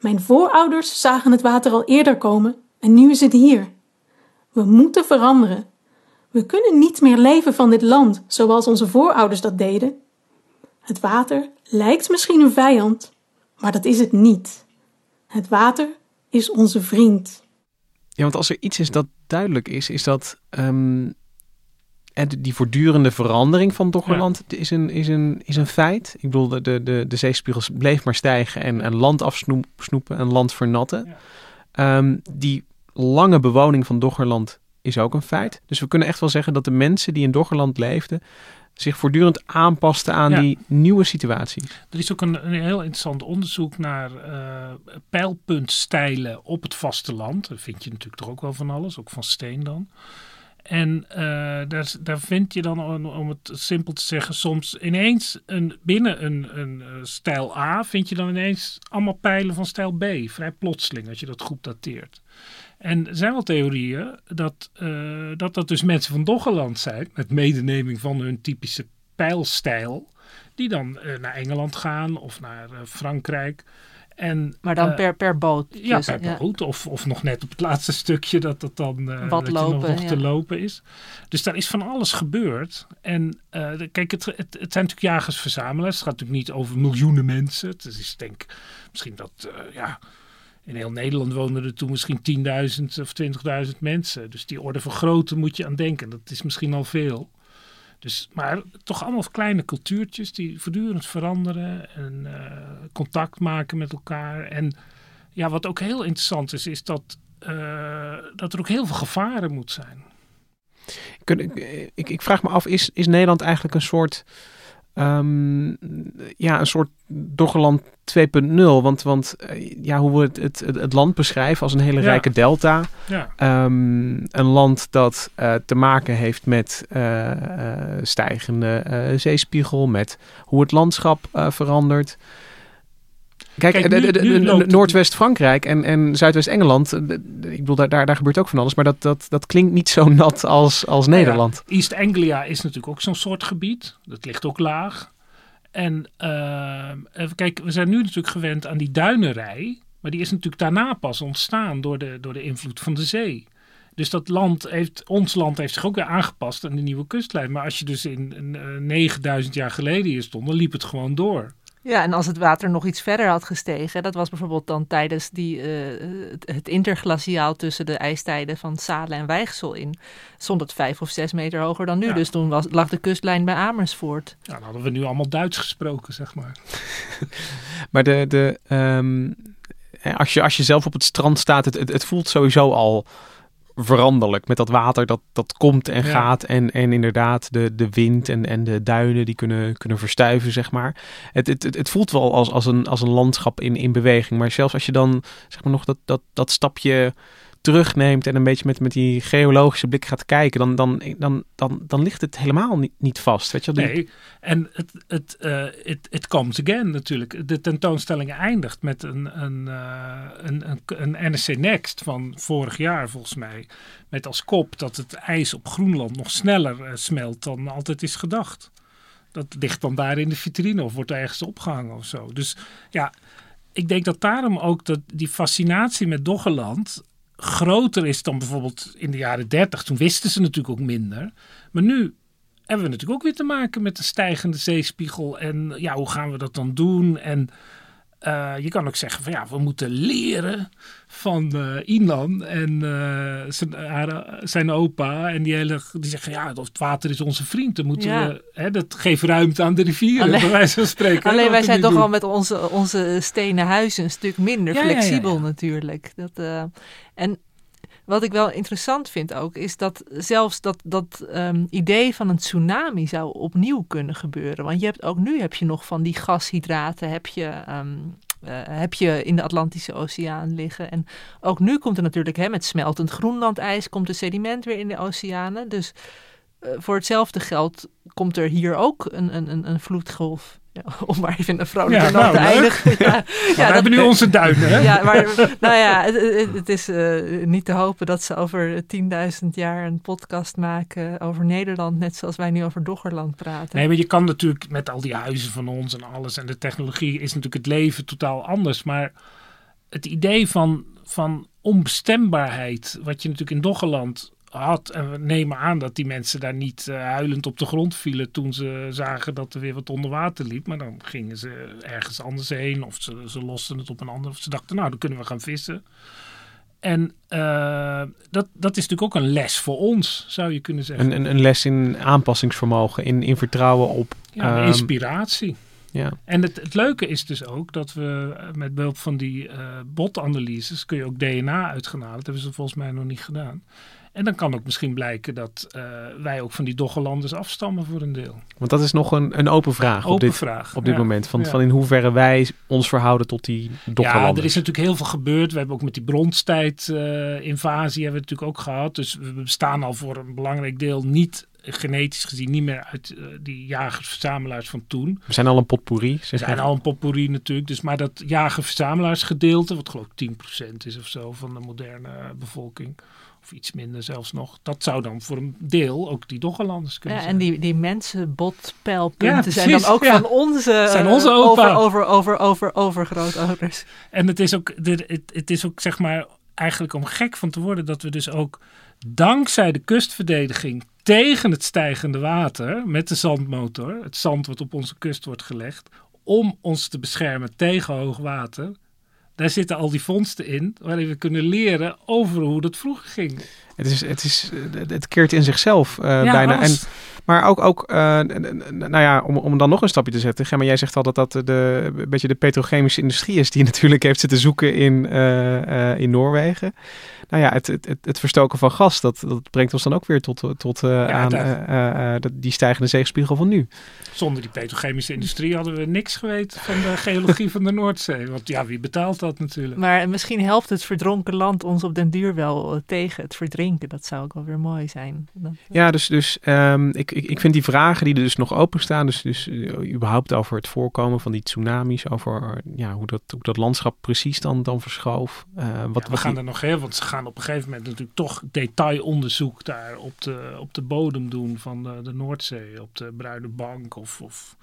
Mijn voorouders zagen het water al eerder komen en nu is het hier. We moeten veranderen. We kunnen niet meer leven van dit land zoals onze voorouders dat deden. Het water lijkt misschien een vijand, maar dat is het niet. Het water is onze vriend. Ja, want als er iets is dat duidelijk is, is dat ehm, en die voortdurende verandering van Doggerland is, een, is, een, is een feit. Ik bedoel, de, de, de, de zeespiegels bleef maar stijgen en, en land afsnoepen en land vernatten. Ehm, die lange bewoning van Doggerland is ook een feit. Dus we kunnen echt wel zeggen dat de mensen die in Doggerland leefden zich voortdurend aanpasten aan Ja. die nieuwe situatie. Er is ook een, een heel interessant onderzoek naar eh pijlpuntstijlen op het vasteland. Daar vind je natuurlijk toch ook wel van alles, ook van steen dan. En eh, daar, daar vind je dan, om, om het simpel te zeggen, soms ineens een, binnen een, een eh, stijl A vind je dan ineens allemaal pijlen van stijl B. Vrij plotseling, als je dat goed dateert. En er zijn wel theorieën dat, eh, dat dat dus mensen van Doggerland zijn, met medeneming van hun typische pijlstijl, die dan eh, naar Engeland gaan of naar eh, Frankrijk. En, Maar dan per, per boot. ja, dus, per boot. Of, of nog net op het laatste stukje dat dat dan Wat dat je nog, lopen, nog te ja. lopen is. Dus daar is van alles gebeurd. En kijk, het, het, het zijn natuurlijk jagers-verzamelaars. Het gaat natuurlijk niet over miljoenen mensen. Het is denk misschien dat, ja, in heel Nederland woonden er toen misschien 10.000 of 20.000 mensen. Dus die orde van grootte moet je aan denken. Dat is misschien al veel. Dus, maar toch allemaal kleine cultuurtjes die voortdurend veranderen en eh, contact maken met elkaar. En ja, wat ook heel interessant is, is dat, eh, dat er ook heel veel gevaren moet zijn. Ik, ik, ik vraag me af, is, is Nederland eigenlijk een soort, ehm, ja, een soort Doggerland 2.0? Want, want eh, ja, hoe we het, het, het, land beschrijven als een hele Ja. rijke delta. Ja. Ehm, een land dat eh, te maken heeft met eh, stijgende zeespiegel, met hoe het landschap verandert. Kijk, Kijk, Noordwest-Frankrijk en, en Zuidwest-Engeland, eh, ik bedoel, daar, daar, daar gebeurt ook van alles, maar dat, dat, dat klinkt niet zo nat als, als Nederland. Ja, East Anglia is natuurlijk ook zo'n soort gebied. Dat ligt ook laag. En eh, even kijken, we zijn nu natuurlijk gewend aan die duinerij. Maar die is natuurlijk daarna pas ontstaan door de, door de invloed van de zee. Dus dat land heeft, ons land heeft zich ook weer aangepast aan de nieuwe kustlijn. Maar als je dus in, in eh, 9000 jaar geleden hier stond, dan liep het gewoon door. Ja, en als het water nog iets verder had gestegen, dat was bijvoorbeeld dan tijdens die, eh, het, het interglaciaal tussen de ijstijden van Salen en Weichsel in, stond het vijf of zes meter hoger dan nu. Ja. Dus toen was, lag de kustlijn bij Amersfoort. Ja, dan hadden we nu allemaal Duits gesproken, zeg maar. Maar de, de, ehm, eh, als, je, als je zelf op het strand staat, het, het, het voelt sowieso al veranderlijk. Met dat water dat, dat komt en Ja. gaat. En, en inderdaad de, de wind en, en de duinen die kunnen, kunnen verstuiven, zeg maar. Het, het, het, het voelt wel als, als, een, als een landschap in, in beweging. Maar zelfs als je dan zeg maar, nog dat, dat, dat stapje terugneemt en een beetje met, met die geologische blik gaat kijken, dan, dan, dan, dan, ligt het helemaal niet, niet vast. Weet je? Nee, en het, het, eh, it, it comes again natuurlijk. De tentoonstelling eindigt met een, een, eh, een, een, NSC Next van vorig jaar volgens mij. Met als kop dat het ijs op Groenland nog sneller eh, smelt dan altijd is gedacht. Dat ligt dan daar in de vitrine of wordt ergens opgehangen of zo. Dus ja, ik denk dat daarom ook dat die fascinatie met Doggerland groter is dan bijvoorbeeld in de jaren 30. Toen wisten ze natuurlijk ook minder. Maar nu hebben we natuurlijk ook weer te maken met de stijgende zeespiegel. En ja, hoe gaan we dat dan doen? En eh, je kan ook zeggen van ja, we moeten leren van eh Inlan en eh, zijn, haar- zijn opa. En die, hele, die zeggen ja, het water is onze vriend. Dan moeten Ja. we, hè, dat geeft ruimte aan de rivieren, Alleen- bij wijze van spreken. hè, Alleen wij zijn toch doen. al met onze, onze stenen huizen een stuk minder Ja, ja, flexibel natuurlijk. Dat, en wat ik wel interessant vind ook, is dat zelfs dat, dat ehm, idee van een tsunami zou opnieuw kunnen gebeuren. Want je hebt ook nu heb je nog van die gashydraten, heb je, ehm, eh, heb je in de Atlantische Oceaan liggen. En ook nu komt er natuurlijk hè, met smeltend Groenlandijs, komt de sediment weer in de oceanen. Dus eh, voor hetzelfde geld komt er hier ook een, een, een, een vloedgolf. Ja, om maar even een vrolijke Ja, nou, te eindigen. Ja, Maar we dat- hebben nu onze duinen, hè? Ja, maar nou ja, het, is eh, niet te hopen dat ze over 10.000 jaar een podcast maken over Nederland, net zoals wij nu over Doggerland praten. Nee, maar je kan natuurlijk met al die huizen van ons en alles en de technologie is natuurlijk het leven totaal anders. Maar het idee van, van onbestembaarheid, wat je natuurlijk in Doggerland had. En we nemen aan dat die mensen daar niet eh, huilend op de grond vielen toen ze zagen dat er weer wat onder water liep. Maar dan gingen ze ergens anders heen of ze, ze losten het op een ander. Of ze dachten, nou, dan kunnen we gaan vissen. En eh, dat, dat is natuurlijk ook een les voor ons, zou je kunnen zeggen. Een, een, een les in aanpassingsvermogen, in, in vertrouwen op... Ja, ehm, inspiratie. ja. En het, het leuke is dus ook dat we eh, met behulp van die eh, botanalyses kun je ook DNA uit gaan halen. Dat hebben ze volgens mij nog niet gedaan. En dan kan ook misschien blijken dat eh, wij ook van die Doggerlanders afstammen voor een deel. Want dat is nog een, een open vraag op Open dit, vraag, op dit ja. moment. Van, Ja. van in hoeverre wij ons verhouden tot die Ja, Doggerlanders. er is natuurlijk heel veel gebeurd. We hebben ook met die bronstijd-invasie hebben we natuurlijk ook gehad. Dus we bestaan al voor een belangrijk deel niet eh, genetisch gezien niet meer uit eh, die jagers-verzamelaars van toen. We zijn al een potpourri. We zijn al een potpourri natuurlijk. Dus maar dat jager-verzamelaarsgedeelte, wat geloof ik 10% is of zo van de moderne eh, bevolking. Of iets minder zelfs nog. Dat zou dan voor een deel ook die Doggerlanders kunnen Ja, zijn. en die, die mensenbotpijlpunten Ja, zijn dan ook ja. van onze, Zijn eh, onze opa. over, over, over, over, overgrootouders. En het is ook, het, het is ook zeg maar eigenlijk om gek van te worden dat we dus ook dankzij de kustverdediging tegen het stijgende water met de zandmotor, het zand wat op onze kust wordt gelegd, om ons te beschermen tegen hoog water. Daar zitten al die vondsten in, waarin we kunnen leren over hoe dat vroeger ging. Het, is, het, is, eh, het keert in zichzelf eh, Ja, bijna. En, maar ook, ook eh, nou ja, om, om dan nog een stapje te zetten. Gemma, jij zegt al dat dat de, een beetje de petrochemische industrie is die natuurlijk heeft zitten zoeken in, eh, eh, in Noorwegen. Nou ja, het, het, het, verstoken van gas, dat, dat brengt ons dan ook weer tot, tot eh, aan eh, eh, eh, die stijgende zeespiegel van nu. Zonder die petrochemische industrie hadden we niks geweten van de geologie van de Noordzee. Want ja, wie betaalt dat natuurlijk? Maar misschien helpt het verdronken land ons op den duur wel tegen het verdrinken. Dat zou ook wel weer mooi zijn. Dat- Ja, dus, dus ehm, ik, ik, ik vind die vragen die er dus nog openstaan, dus, dus eh, überhaupt over het voorkomen van die tsunamis, over eh, ja, hoe, dat, hoe dat landschap precies dan, dan verschoof. eh, wat, Ja, we wat gaan die- er nog heel, want ze gaan op een gegeven moment natuurlijk toch detailonderzoek daar op de, op de bodem doen van de, de Noordzee, op de Bruine Bank. Of, of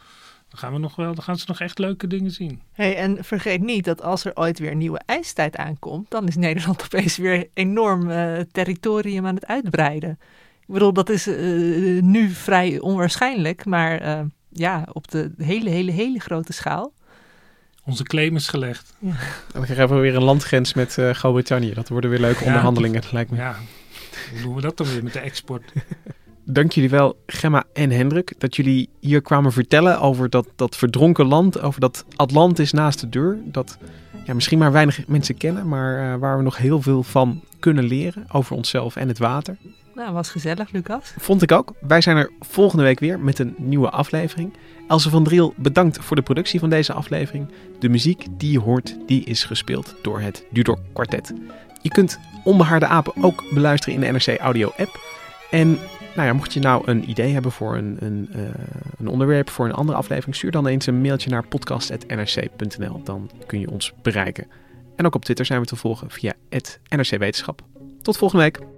dan gaan we nog wel, dan gaan ze nog echt leuke dingen zien. Hey, en vergeet niet dat als er ooit weer een nieuwe ijstijd aankomt, dan is Nederland opeens weer enorm eh, territorium aan het uitbreiden. Ik bedoel, dat is eh, nu vrij onwaarschijnlijk, maar eh, ja, op de hele, hele, hele grote schaal. Onze claim is gelegd. Dan krijgen we weer een landgrens met uh, Groot-Brittannië. Dat worden weer leuke Ja, onderhandelingen, lijkt me. Ja, hoe doen we dat dan weer met de export? Dank jullie wel, Gemma en Hendrik, dat jullie hier kwamen vertellen over dat, dat verdronken land, over dat Atlantis naast de deur. Dat ja, misschien maar weinig mensen kennen, maar eh, waar we nog heel veel van kunnen leren over onszelf en het water. Nou, was gezellig, Lucas. Vond ik ook. Wij zijn er volgende week weer met een nieuwe aflevering. Else van Driel, bedankt voor de productie van deze aflevering. De muziek die je hoort, die is gespeeld door het Dudok Quartet. Je kunt Onbehaarde Apen ook beluisteren in de NRC Audio app. En nou ja, mocht je nou een idee hebben voor een, een, uh, een onderwerp voor een andere aflevering, stuur dan eens een mailtje naar podcast.nrc.nl. Dan kun je ons bereiken. En ook op Twitter zijn we te volgen via NRC Wetenschap. Tot volgende week.